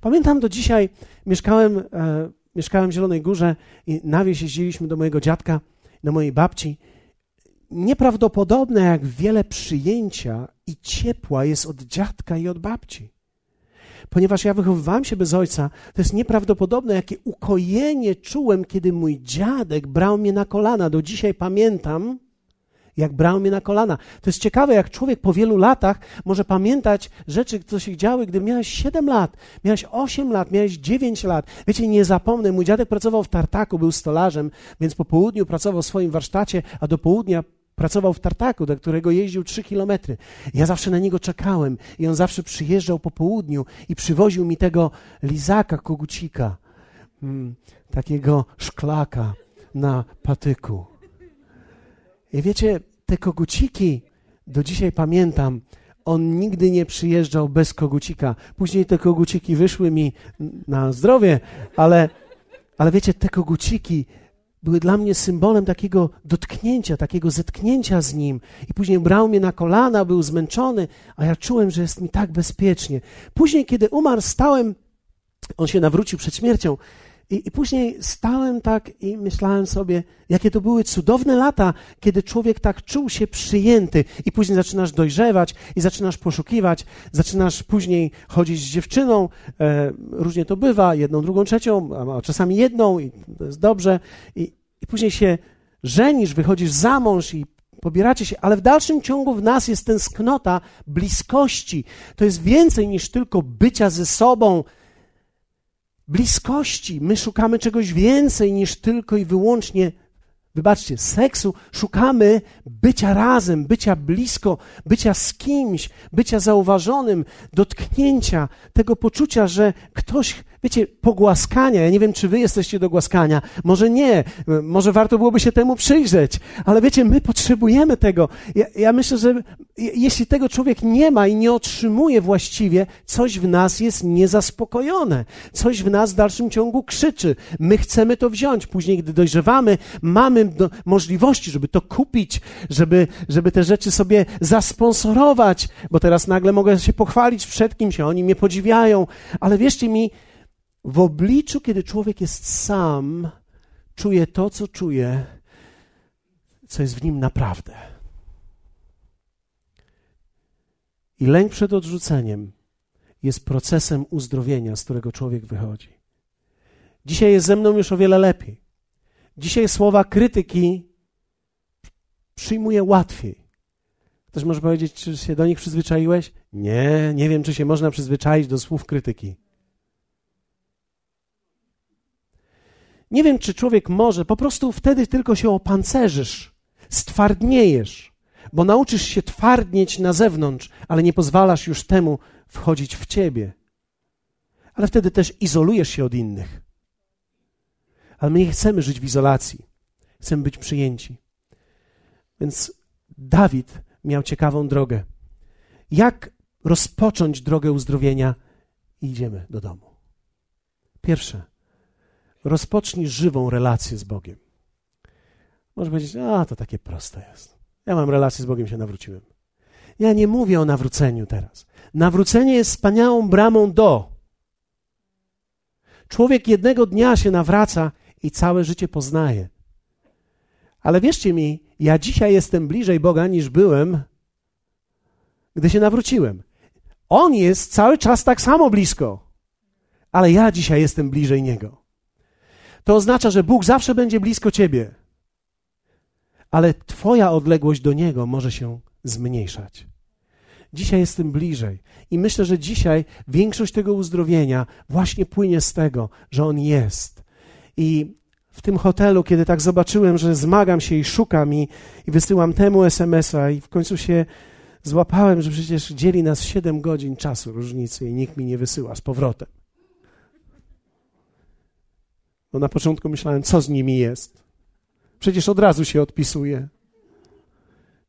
Pamiętam do dzisiaj, mieszkałem, e, mieszkałem w Zielonej Górze i na wieś jeździliśmy do mojego dziadka, do mojej babci nieprawdopodobne, jak wiele przyjęcia i ciepła jest od dziadka i od babci. Ponieważ ja wychowywałem się bez ojca, to jest nieprawdopodobne, jakie ukojenie czułem, kiedy mój dziadek brał mnie na kolana. Do dzisiaj pamiętam, jak brał mnie na kolana. To jest ciekawe, jak człowiek po wielu latach może pamiętać rzeczy, które się działy, gdy miałeś 7 lat, miałeś 8 lat, miałeś 9 lat. Wiecie, nie zapomnę, mój dziadek pracował w tartaku, był stolarzem, więc po południu pracował w swoim warsztacie, a do południa Pracował w tartaku, do którego jeździł trzy kilometry. Ja zawsze na niego czekałem i on zawsze przyjeżdżał po południu i przywoził mi tego lizaka, kogucika, mm, takiego szklaka na patyku. I wiecie, te koguciki, do dzisiaj pamiętam, on nigdy nie przyjeżdżał bez kogucika. Później te koguciki wyszły mi na zdrowie, ale, ale wiecie, te koguciki były dla mnie symbolem takiego dotknięcia, takiego zetknięcia z Nim. I później brał mnie na kolana, był zmęczony, a ja czułem, że jest mi tak bezpiecznie. Później, kiedy umarł, stałem, on się nawrócił przed śmiercią, i, I, później stałem tak i myślałem sobie, jakie to były cudowne lata, kiedy człowiek tak czuł się przyjęty, i później zaczynasz dojrzewać i zaczynasz poszukiwać, zaczynasz później chodzić z dziewczyną. E, różnie to bywa, jedną, drugą, trzecią, a czasami jedną, i to jest dobrze. I, I później się żenisz, wychodzisz za mąż i pobieracie się, ale w dalszym ciągu w nas jest tęsknota bliskości. To jest więcej niż tylko bycia ze sobą, bliskości. My szukamy czegoś więcej niż tylko i wyłącznie wybaczcie, seksu, szukamy bycia razem, bycia blisko, bycia z kimś, bycia zauważonym, dotknięcia, tego poczucia, że ktoś Wiecie, pogłaskania, ja nie wiem, czy wy jesteście do głaskania, może nie, może warto byłoby się temu przyjrzeć, ale wiecie, my potrzebujemy tego. Ja, ja myślę, że jeśli tego człowiek nie ma i nie otrzymuje właściwie, coś w nas jest niezaspokojone, coś w nas w dalszym ciągu krzyczy. My chcemy to wziąć, później, gdy dojrzewamy, mamy do, możliwości, żeby to kupić, żeby, żeby te rzeczy sobie zasponsorować, bo teraz nagle mogę się pochwalić przed kimś, oni mnie podziwiają, ale wierzcie mi, w obliczu, kiedy człowiek jest sam, czuje to, co czuje, co jest w nim naprawdę. I lęk przed odrzuceniem jest procesem uzdrowienia, z którego człowiek wychodzi. Dzisiaj jest ze mną już o wiele lepiej. Dzisiaj słowa krytyki przyjmuję łatwiej. Ktoś może powiedzieć, czy się do nich przyzwyczaiłeś? Nie, nie wiem, czy się można przyzwyczaić do słów krytyki. Nie wiem, czy człowiek może, po prostu wtedy tylko się opancerzysz, stwardniejesz, bo nauczysz się twardnieć na zewnątrz, ale nie pozwalasz już temu wchodzić w ciebie. Ale wtedy też izolujesz się od innych. Ale my nie chcemy żyć w izolacji, chcemy być przyjęci. Więc Dawid miał ciekawą drogę. Jak rozpocząć drogę uzdrowienia? Idziemy do domu. Pierwsze rozpocznij żywą relację z Bogiem. Może powiedzieć, a to takie proste jest. Ja mam relację z Bogiem, się nawróciłem. Ja nie mówię o nawróceniu teraz. Nawrócenie jest wspaniałą bramą do. Człowiek jednego dnia się nawraca i całe życie poznaje. Ale wierzcie mi, ja dzisiaj jestem bliżej Boga niż byłem, gdy się nawróciłem. On jest cały czas tak samo blisko, ale ja dzisiaj jestem bliżej Niego to oznacza, że Bóg zawsze będzie blisko ciebie, ale Twoja odległość do Niego może się zmniejszać. Dzisiaj jestem bliżej i myślę, że dzisiaj większość tego uzdrowienia właśnie płynie z tego, że On jest. I w tym hotelu, kiedy tak zobaczyłem, że zmagam się i szukam i, i wysyłam temu SMS-a i w końcu się złapałem, że przecież dzieli nas 7 godzin czasu różnicy i nikt mi nie wysyła z powrotem. Bo na początku myślałem, co z nimi jest. Przecież od razu się odpisuje.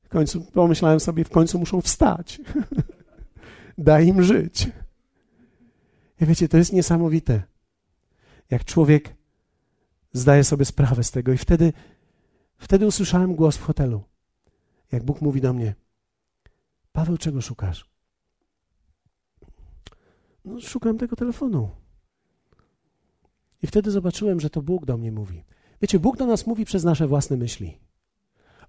W końcu pomyślałem sobie, w końcu muszą wstać. (laughs) Daj im żyć. I wiecie, to jest niesamowite. Jak człowiek zdaje sobie sprawę z tego. I wtedy, wtedy usłyszałem głos w hotelu. Jak Bóg mówi do mnie: Paweł, czego szukasz? No, szukam tego telefonu. I wtedy zobaczyłem, że to Bóg do mnie mówi. Wiecie, Bóg do nas mówi przez nasze własne myśli.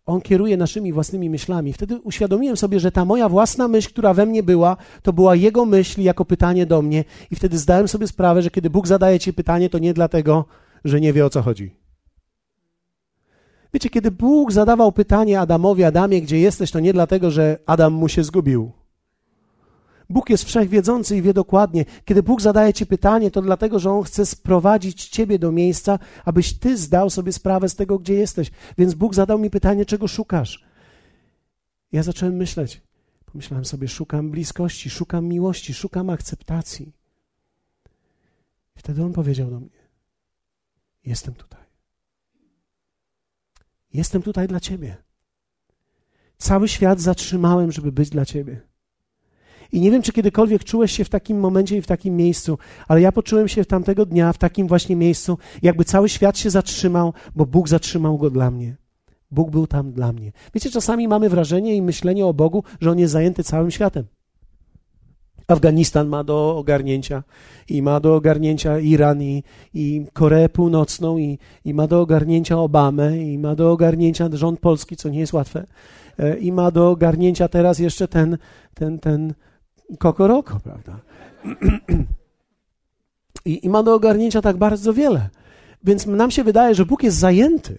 On kieruje naszymi własnymi myślami. Wtedy uświadomiłem sobie, że ta moja własna myśl, która we mnie była, to była Jego myśl jako pytanie do mnie. I wtedy zdałem sobie sprawę, że kiedy Bóg zadaje ci pytanie, to nie dlatego, że nie wie o co chodzi. Wiecie, kiedy Bóg zadawał pytanie Adamowi, Adamie, gdzie jesteś, to nie dlatego, że Adam mu się zgubił. Bóg jest wszechwiedzący i wie dokładnie. Kiedy Bóg zadaje ci pytanie, to dlatego, że On chce sprowadzić ciebie do miejsca, abyś ty zdał sobie sprawę z tego, gdzie jesteś. Więc Bóg zadał mi pytanie, czego szukasz. Ja zacząłem myśleć. Pomyślałem sobie, szukam bliskości, szukam miłości, szukam akceptacji. I wtedy On powiedział do mnie: Jestem tutaj. Jestem tutaj dla Ciebie. Cały świat zatrzymałem, żeby być dla Ciebie. I nie wiem, czy kiedykolwiek czułeś się w takim momencie i w takim miejscu, ale ja poczułem się tamtego dnia w takim właśnie miejscu, jakby cały świat się zatrzymał, bo Bóg zatrzymał go dla mnie. Bóg był tam dla mnie. Wiecie, czasami mamy wrażenie i myślenie o Bogu, że On jest zajęty całym światem. Afganistan ma do ogarnięcia i ma do ogarnięcia Iran i, i Koreę Północną i, i ma do ogarnięcia Obamę i ma do ogarnięcia rząd polski, co nie jest łatwe e, i ma do ogarnięcia teraz jeszcze ten, ten, ten kokoroko, prawda? (clears throat) I, I ma do ogarnięcia tak bardzo wiele. Więc nam się wydaje, że Bóg jest zajęty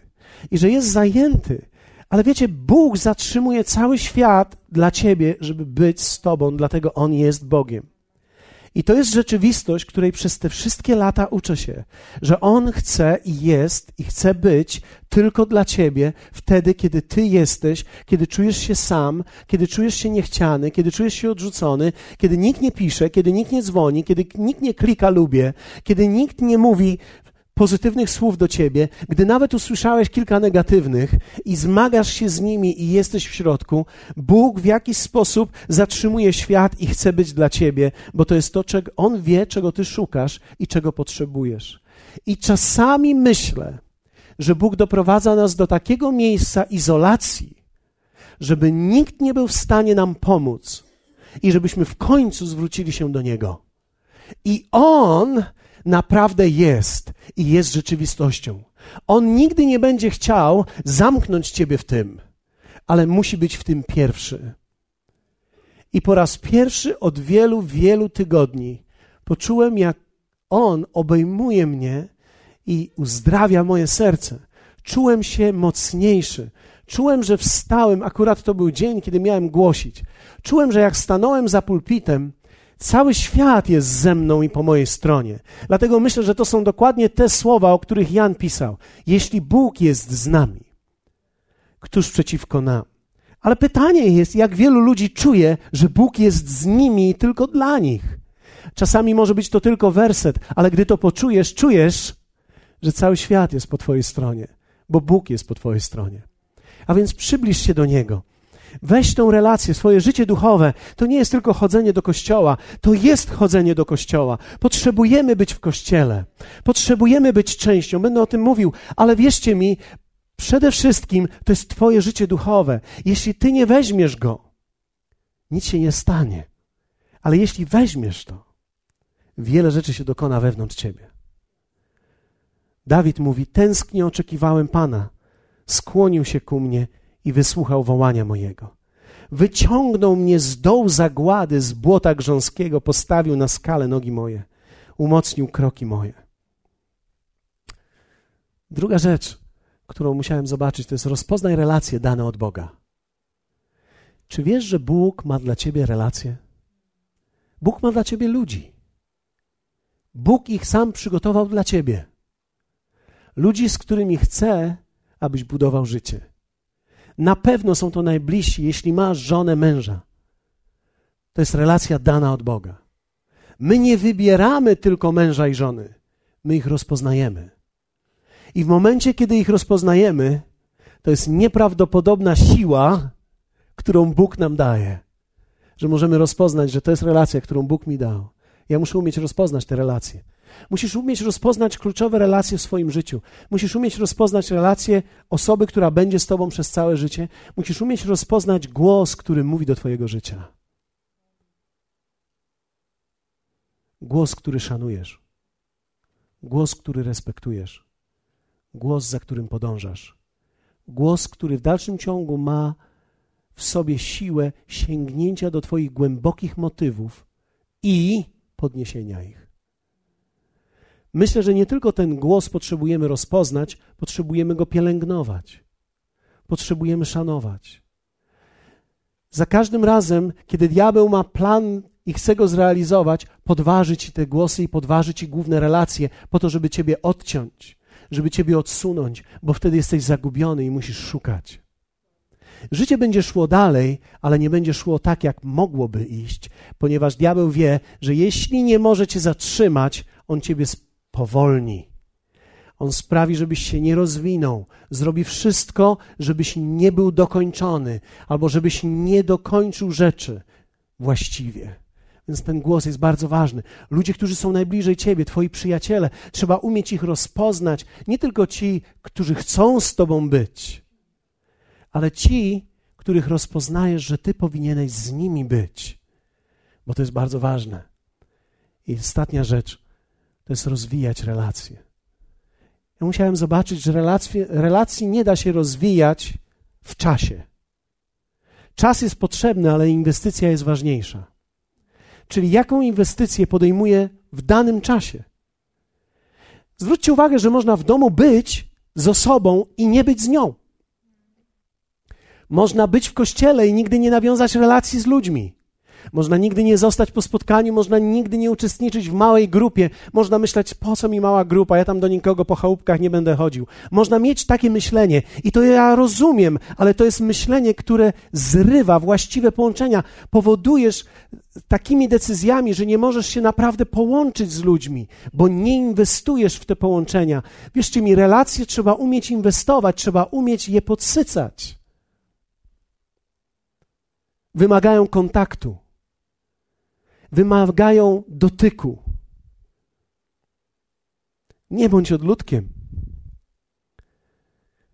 i że jest zajęty, Ale wiecie, Bóg zatrzymuje cały świat dla ciebie, żeby być z tobą, dlatego On jest Bogiem. I to jest rzeczywistość, której przez te wszystkie lata uczę się, że On chce i jest i chce być tylko dla Ciebie wtedy, kiedy Ty jesteś, kiedy czujesz się sam, kiedy czujesz się niechciany, kiedy czujesz się odrzucony, kiedy nikt nie pisze, kiedy nikt nie dzwoni, kiedy nikt nie klika lubię, kiedy nikt nie mówi pozytywnych słów do ciebie, gdy nawet usłyszałeś kilka negatywnych i zmagasz się z nimi i jesteś w środku, Bóg w jakiś sposób zatrzymuje świat i chce być dla ciebie, bo to jest to, czego On wie, czego ty szukasz i czego potrzebujesz. I czasami myślę, że Bóg doprowadza nas do takiego miejsca izolacji, żeby nikt nie był w stanie nam pomóc i żebyśmy w końcu zwrócili się do Niego. I On naprawdę jest i jest rzeczywistością. On nigdy nie będzie chciał zamknąć ciebie w tym, ale musi być w tym pierwszy. I po raz pierwszy od wielu, wielu tygodni poczułem, jak On obejmuje mnie i uzdrawia moje serce. Czułem się mocniejszy. Czułem, że wstałem, akurat to był dzień, kiedy miałem głosić. Czułem, że jak stanąłem za pulpitem, Cały świat jest ze mną i po mojej stronie. Dlatego myślę, że to są dokładnie te słowa, o których Jan pisał. Jeśli Bóg jest z nami, któż przeciwko nam? Ale pytanie jest, jak wielu ludzi czuje, że Bóg jest z nimi tylko dla nich. Czasami może być to tylko werset, ale gdy to poczujesz, czujesz, że cały świat jest po Twojej stronie, bo Bóg jest po Twojej stronie. A więc przybliż się do Niego. Weź tą relację, swoje życie duchowe. To nie jest tylko chodzenie do kościoła, to jest chodzenie do kościoła. Potrzebujemy być w kościele, potrzebujemy być częścią. Będę o tym mówił, ale wierzcie mi, przede wszystkim to jest Twoje życie duchowe. Jeśli Ty nie weźmiesz go, nic się nie stanie. Ale jeśli weźmiesz to, wiele rzeczy się dokona wewnątrz Ciebie. Dawid mówi: Tęsknie oczekiwałem Pana, skłonił się ku mnie i wysłuchał wołania mojego. Wyciągnął mnie z dołu zagłady, z błota grząskiego, postawił na skalę nogi moje, umocnił kroki moje. Druga rzecz, którą musiałem zobaczyć, to jest rozpoznaj relacje dane od Boga. Czy wiesz, że Bóg ma dla ciebie relacje? Bóg ma dla ciebie ludzi. Bóg ich sam przygotował dla ciebie. Ludzi, z którymi chce, abyś budował życie. Na pewno są to najbliżsi, jeśli masz żonę męża. To jest relacja dana od Boga. My nie wybieramy tylko męża i żony, my ich rozpoznajemy. I w momencie, kiedy ich rozpoznajemy, to jest nieprawdopodobna siła, którą Bóg nam daje, że możemy rozpoznać, że to jest relacja, którą Bóg mi dał. Ja muszę umieć rozpoznać te relacje. Musisz umieć rozpoznać kluczowe relacje w swoim życiu. Musisz umieć rozpoznać relacje osoby, która będzie z tobą przez całe życie. Musisz umieć rozpoznać głos, który mówi do twojego życia. Głos, który szanujesz. Głos, który respektujesz. Głos, za którym podążasz. Głos, który w dalszym ciągu ma w sobie siłę sięgnięcia do Twoich głębokich motywów i podniesienia ich. Myślę, że nie tylko ten głos potrzebujemy rozpoznać, potrzebujemy go pielęgnować. Potrzebujemy szanować. Za każdym razem, kiedy diabeł ma plan i chce go zrealizować, podważy ci te głosy i podważy ci główne relacje, po to, żeby ciebie odciąć, żeby ciebie odsunąć, bo wtedy jesteś zagubiony i musisz szukać. Życie będzie szło dalej, ale nie będzie szło tak, jak mogłoby iść, ponieważ diabeł wie, że jeśli nie może cię zatrzymać, on ciebie powolni. On sprawi, żebyś się nie rozwinął, zrobi wszystko, żebyś nie był dokończony, albo żebyś nie dokończył rzeczy właściwie. Więc ten głos jest bardzo ważny. Ludzie, którzy są najbliżej ciebie, twoi przyjaciele, trzeba umieć ich rozpoznać. Nie tylko ci, którzy chcą z tobą być, ale ci, których rozpoznajesz, że ty powinieneś z nimi być. Bo to jest bardzo ważne. I ostatnia rzecz to jest rozwijać relacje. Ja musiałem zobaczyć, że relacje, relacji nie da się rozwijać w czasie. Czas jest potrzebny, ale inwestycja jest ważniejsza. Czyli jaką inwestycję podejmuję w danym czasie. Zwróćcie uwagę, że można w domu być z osobą i nie być z nią. Można być w kościele i nigdy nie nawiązać relacji z ludźmi. Można nigdy nie zostać po spotkaniu, można nigdy nie uczestniczyć w małej grupie. Można myśleć, po co mi mała grupa, ja tam do nikogo po chałupkach nie będę chodził. Można mieć takie myślenie i to ja rozumiem, ale to jest myślenie, które zrywa właściwe połączenia. Powodujesz takimi decyzjami, że nie możesz się naprawdę połączyć z ludźmi, bo nie inwestujesz w te połączenia. Wierzcie mi, relacje trzeba umieć inwestować, trzeba umieć je podsycać. Wymagają kontaktu wymagają dotyku. Nie bądź odludkiem.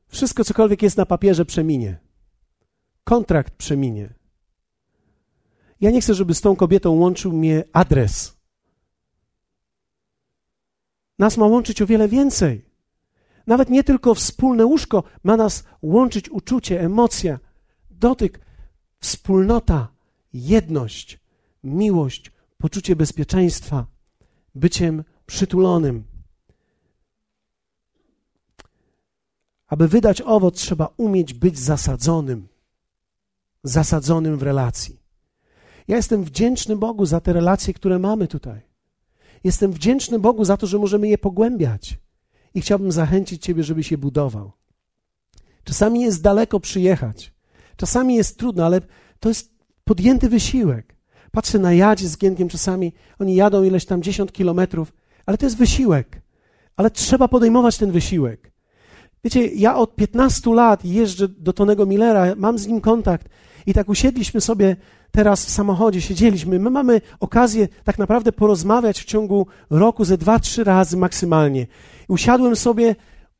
Wszystko, cokolwiek jest na papierze, przeminie. Kontrakt przeminie. Ja nie chcę, żeby z tą kobietą łączył mnie adres. Nas ma łączyć o wiele więcej. Nawet nie tylko wspólne łóżko, ma nas łączyć uczucie, emocja, dotyk, wspólnota, jedność, miłość, poczucie bezpieczeństwa, byciem przytulonym. Aby wydać owoc, trzeba umieć być zasadzonym, zasadzonym w relacji. Ja jestem wdzięczny Bogu za te relacje, które mamy tutaj. Jestem wdzięczny Bogu za to, że możemy je pogłębiać. I chciałbym zachęcić Ciebie, żebyś je budował. Czasami jest daleko przyjechać, czasami jest trudno, ale to jest podjęty wysiłek. Patrzę na jadzie z Gienkiem czasami, oni jadą ileś tam dziesiąt kilometrów, ale to jest wysiłek. Ale trzeba podejmować ten wysiłek. Wiecie, ja od 15 lat jeżdżę do Tonego Millera, mam z nim kontakt i tak usiedliśmy sobie teraz w samochodzie, siedzieliśmy. My mamy okazję tak naprawdę porozmawiać w ciągu roku ze dwa, trzy razy maksymalnie. Usiadłem sobie,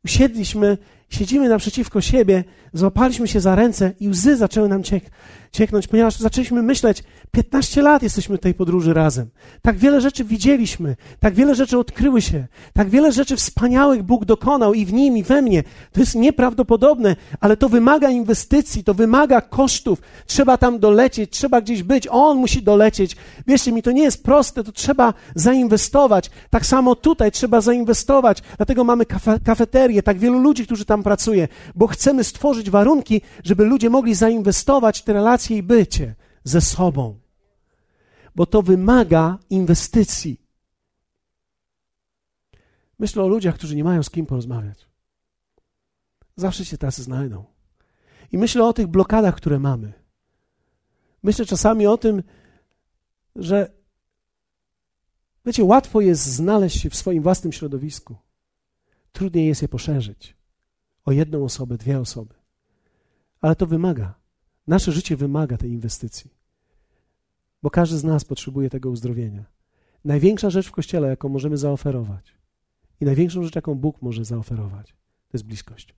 usiedliśmy, siedzimy naprzeciwko siebie, złapaliśmy się za ręce i łzy zaczęły nam ciek cieknąć, ponieważ zaczęliśmy myśleć, 15 lat jesteśmy tej podróży razem. Tak wiele rzeczy widzieliśmy, tak wiele rzeczy odkryły się, tak wiele rzeczy wspaniałych Bóg dokonał i w nim, i we mnie. To jest nieprawdopodobne, ale to wymaga inwestycji, to wymaga kosztów. Trzeba tam dolecieć, trzeba gdzieś być, on musi dolecieć. Wierzcie mi, to nie jest proste, to trzeba zainwestować. Tak samo tutaj trzeba zainwestować. Dlatego mamy kafe, kafeterię, tak wielu ludzi, którzy tam pracuje, bo chcemy stworzyć warunki, żeby ludzie mogli zainwestować w te relacje i bycie ze sobą bo to wymaga inwestycji. Myślę o ludziach, którzy nie mają z kim porozmawiać. Zawsze się tacy znajdą. I myślę o tych blokadach, które mamy. Myślę czasami o tym, że wiecie, łatwo jest znaleźć się w swoim własnym środowisku. Trudniej jest je poszerzyć o jedną osobę, dwie osoby. Ale to wymaga. Nasze życie wymaga tej inwestycji bo każdy z nas potrzebuje tego uzdrowienia. Największa rzecz w kościele, jaką możemy zaoferować, i największą rzecz, jaką Bóg może zaoferować, to jest bliskość.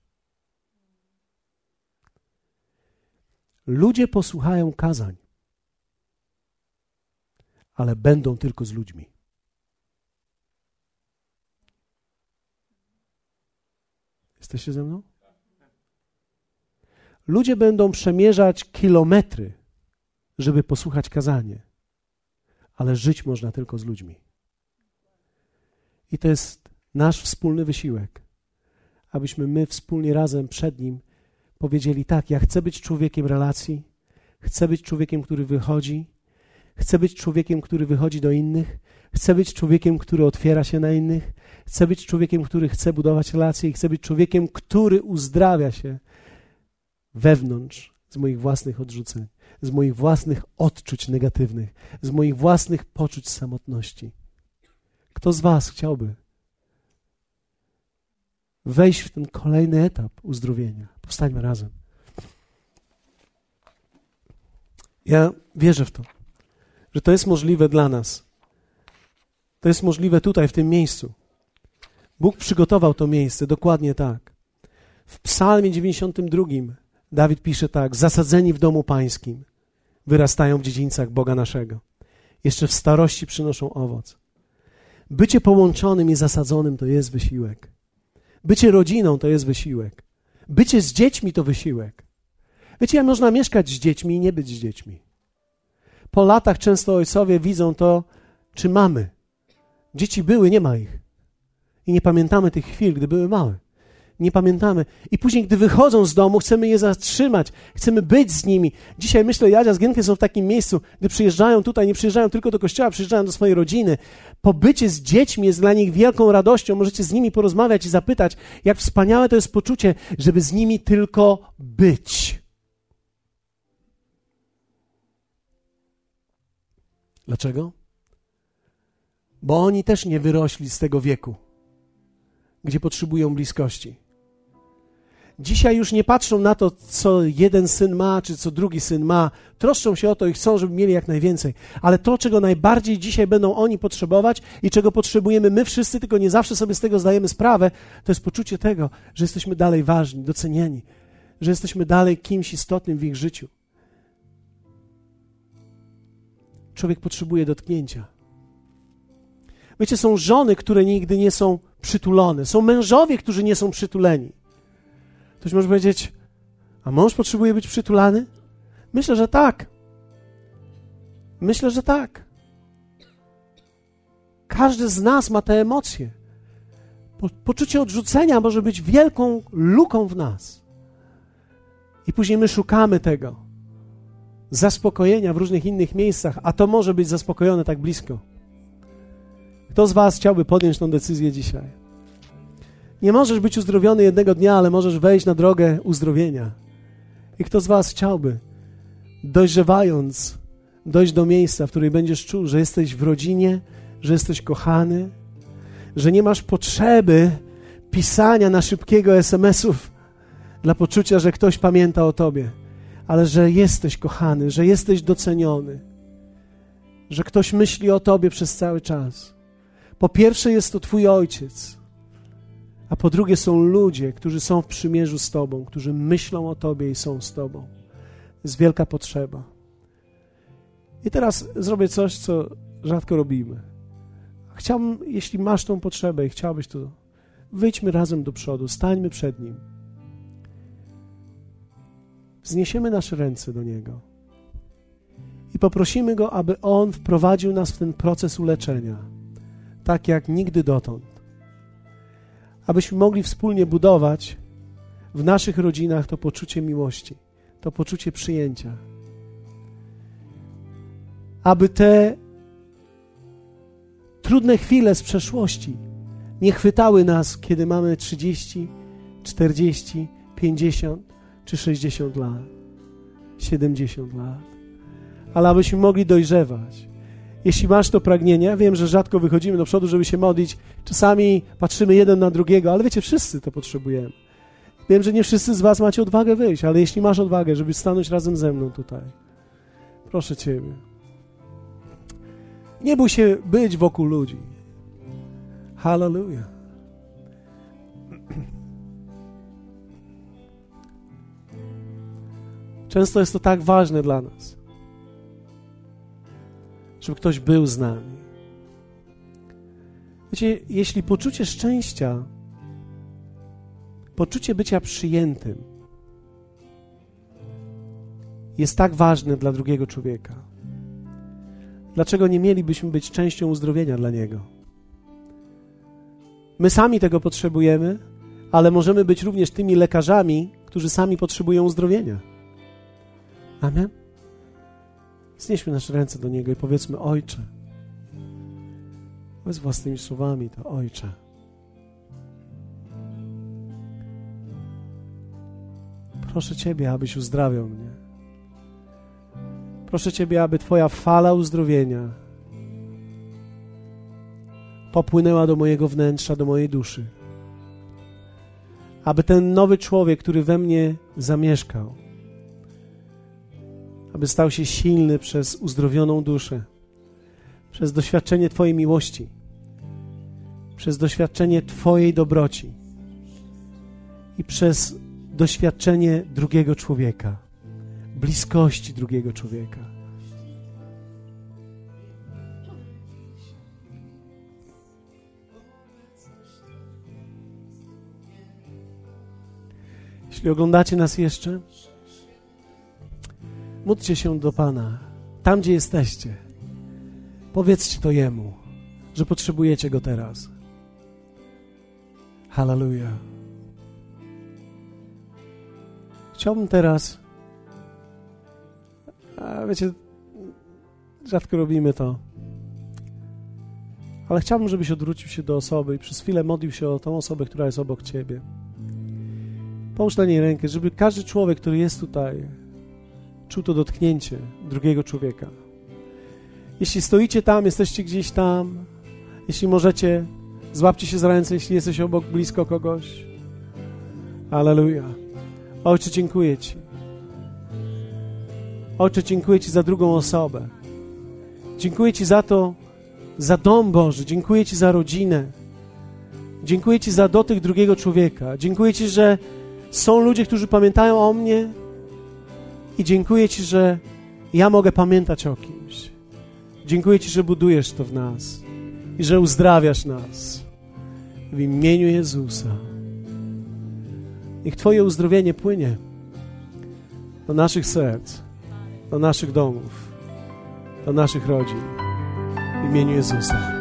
Ludzie posłuchają kazań, ale będą tylko z ludźmi. Jesteście ze mną? Ludzie będą przemierzać kilometry żeby posłuchać kazanie, ale żyć można tylko z ludźmi. I to jest nasz wspólny wysiłek, abyśmy my wspólnie razem przed Nim powiedzieli: Tak, ja chcę być człowiekiem relacji, chcę być człowiekiem, który wychodzi, chcę być człowiekiem, który wychodzi do innych, chcę być człowiekiem, który otwiera się na innych, chcę być człowiekiem, który chce budować relacje i chcę być człowiekiem, który uzdrawia się wewnątrz z moich własnych odrzuceń z moich własnych odczuć negatywnych, z moich własnych poczuć samotności. Kto z Was chciałby wejść w ten kolejny etap uzdrowienia? Powstańmy razem. Ja wierzę w to, że to jest możliwe dla nas. To jest możliwe tutaj, w tym miejscu. Bóg przygotował to miejsce dokładnie tak. W Psalmie 92 Dawid pisze tak: Zasadzeni w domu pańskim, wyrastają w dziedzińcach Boga naszego. Jeszcze w starości przynoszą owoc. Bycie połączonym i zasadzonym to jest wysiłek. Bycie rodziną to jest wysiłek. Bycie z dziećmi to wysiłek. Wiecie, jak można mieszkać z dziećmi i nie być z dziećmi. Po latach często ojcowie widzą to, czy mamy. Dzieci były, nie ma ich. I nie pamiętamy tych chwil, gdy były małe. Nie pamiętamy. I później, gdy wychodzą z domu, chcemy je zatrzymać, chcemy być z nimi. Dzisiaj myślę, Jadzia z Gienkiem są w takim miejscu, gdy przyjeżdżają tutaj, nie przyjeżdżają tylko do kościoła, przyjeżdżają do swojej rodziny. Pobycie z dziećmi jest dla nich wielką radością. Możecie z nimi porozmawiać i zapytać, jak wspaniałe to jest poczucie, żeby z nimi tylko być. Dlaczego? Bo oni też nie wyrośli z tego wieku gdzie potrzebują bliskości. Dzisiaj już nie patrzą na to, co jeden syn ma, czy co drugi syn ma. Troszczą się o to i chcą, żeby mieli jak najwięcej. Ale to, czego najbardziej dzisiaj będą oni potrzebować i czego potrzebujemy my wszyscy, tylko nie zawsze sobie z tego zdajemy sprawę, to jest poczucie tego, że jesteśmy dalej ważni, docenieni, że jesteśmy dalej kimś istotnym w ich życiu. Człowiek potrzebuje dotknięcia. Wiecie, są żony, które nigdy nie są przytulone. Są mężowie, którzy nie są przytuleni. Ktoś może powiedzieć, a mąż potrzebuje być przytulany? Myślę, że tak. Myślę, że tak. Każdy z nas ma te emocje. Po, poczucie odrzucenia może być wielką luką w nas. I później my szukamy tego zaspokojenia w różnych innych miejscach, a to może być zaspokojone tak blisko. Kto z Was chciałby podjąć tą decyzję dzisiaj? Nie możesz być uzdrowiony jednego dnia, ale możesz wejść na drogę uzdrowienia. I kto z Was chciałby, dojrzewając, dojść do miejsca, w którym będziesz czuł, że jesteś w rodzinie, że jesteś kochany, że nie masz potrzeby pisania na szybkiego SMS-ów dla poczucia, że ktoś pamięta o Tobie, ale że jesteś kochany, że jesteś doceniony, że ktoś myśli o Tobie przez cały czas. Po pierwsze jest to Twój ojciec, a po drugie są ludzie, którzy są w przymierzu z Tobą, którzy myślą o Tobie i są z Tobą. Jest wielka potrzeba. I teraz zrobię coś, co rzadko robimy. Chciałbym, jeśli masz tą potrzebę i chciałbyś to, wyjdźmy razem do przodu, stańmy przed Nim. Wzniesiemy nasze ręce do Niego i poprosimy Go, aby On wprowadził nas w ten proces uleczenia tak jak nigdy dotąd. Abyśmy mogli wspólnie budować w naszych rodzinach to poczucie miłości, to poczucie przyjęcia. Aby te trudne chwile z przeszłości nie chwytały nas, kiedy mamy 30, 40, 50 czy 60 lat, 70 lat, ale abyśmy mogli dojrzewać jeśli masz to pragnienie, wiem, że rzadko wychodzimy do przodu, żeby się modlić, czasami patrzymy jeden na drugiego, ale wiecie, wszyscy to potrzebujemy. Wiem, że nie wszyscy z Was macie odwagę wyjść, ale jeśli masz odwagę, żeby stanąć razem ze mną tutaj, proszę Ciebie. Nie bój się być wokół ludzi. Hallelujah. Często jest to tak ważne dla nas żeby ktoś był z nami. Wiecie, jeśli poczucie szczęścia, poczucie bycia przyjętym jest tak ważne dla drugiego człowieka, dlaczego nie mielibyśmy być częścią uzdrowienia dla niego? My sami tego potrzebujemy, ale możemy być również tymi lekarzami, którzy sami potrzebują uzdrowienia. Amen. Znieśmy nasze ręce do Niego i powiedzmy: Ojcze. Powiedz własnymi słowami to: Ojcze. Proszę Ciebie, abyś uzdrawiał mnie. Proszę Ciebie, aby Twoja fala uzdrowienia popłynęła do mojego wnętrza, do mojej duszy. Aby ten nowy człowiek, który we mnie zamieszkał, aby stał się silny przez uzdrowioną duszę, przez doświadczenie Twojej miłości, przez doświadczenie Twojej dobroci i przez doświadczenie drugiego człowieka, bliskości drugiego człowieka. Jeśli oglądacie nas jeszcze, Módlcie się do Pana, tam gdzie jesteście. Powiedzcie to Jemu, że potrzebujecie Go teraz. Hallelujah. Chciałbym teraz, a wiecie, rzadko robimy to, ale chciałbym, żebyś odwrócił się do osoby i przez chwilę modlił się o tą osobę, która jest obok ciebie. Połóż na niej rękę, żeby każdy człowiek, który jest tutaj, czuł to dotknięcie drugiego człowieka. Jeśli stoicie tam, jesteście gdzieś tam, jeśli możecie, złapcie się za ręce, jeśli jesteś obok, blisko kogoś. Aleluja. Ojcze, dziękuję Ci. Ojcze, dziękuję Ci za drugą osobę. Dziękuję Ci za to, za dom Boży. Dziękuję Ci za rodzinę. Dziękuję Ci za dotyk drugiego człowieka. Dziękuję Ci, że są ludzie, którzy pamiętają o mnie i dziękuję Ci, że ja mogę pamiętać o kimś. Dziękuję Ci, że budujesz to w nas i że uzdrawiasz nas. W imieniu Jezusa. Niech Twoje uzdrowienie płynie do naszych serc, do naszych domów, do naszych rodzin. W imieniu Jezusa.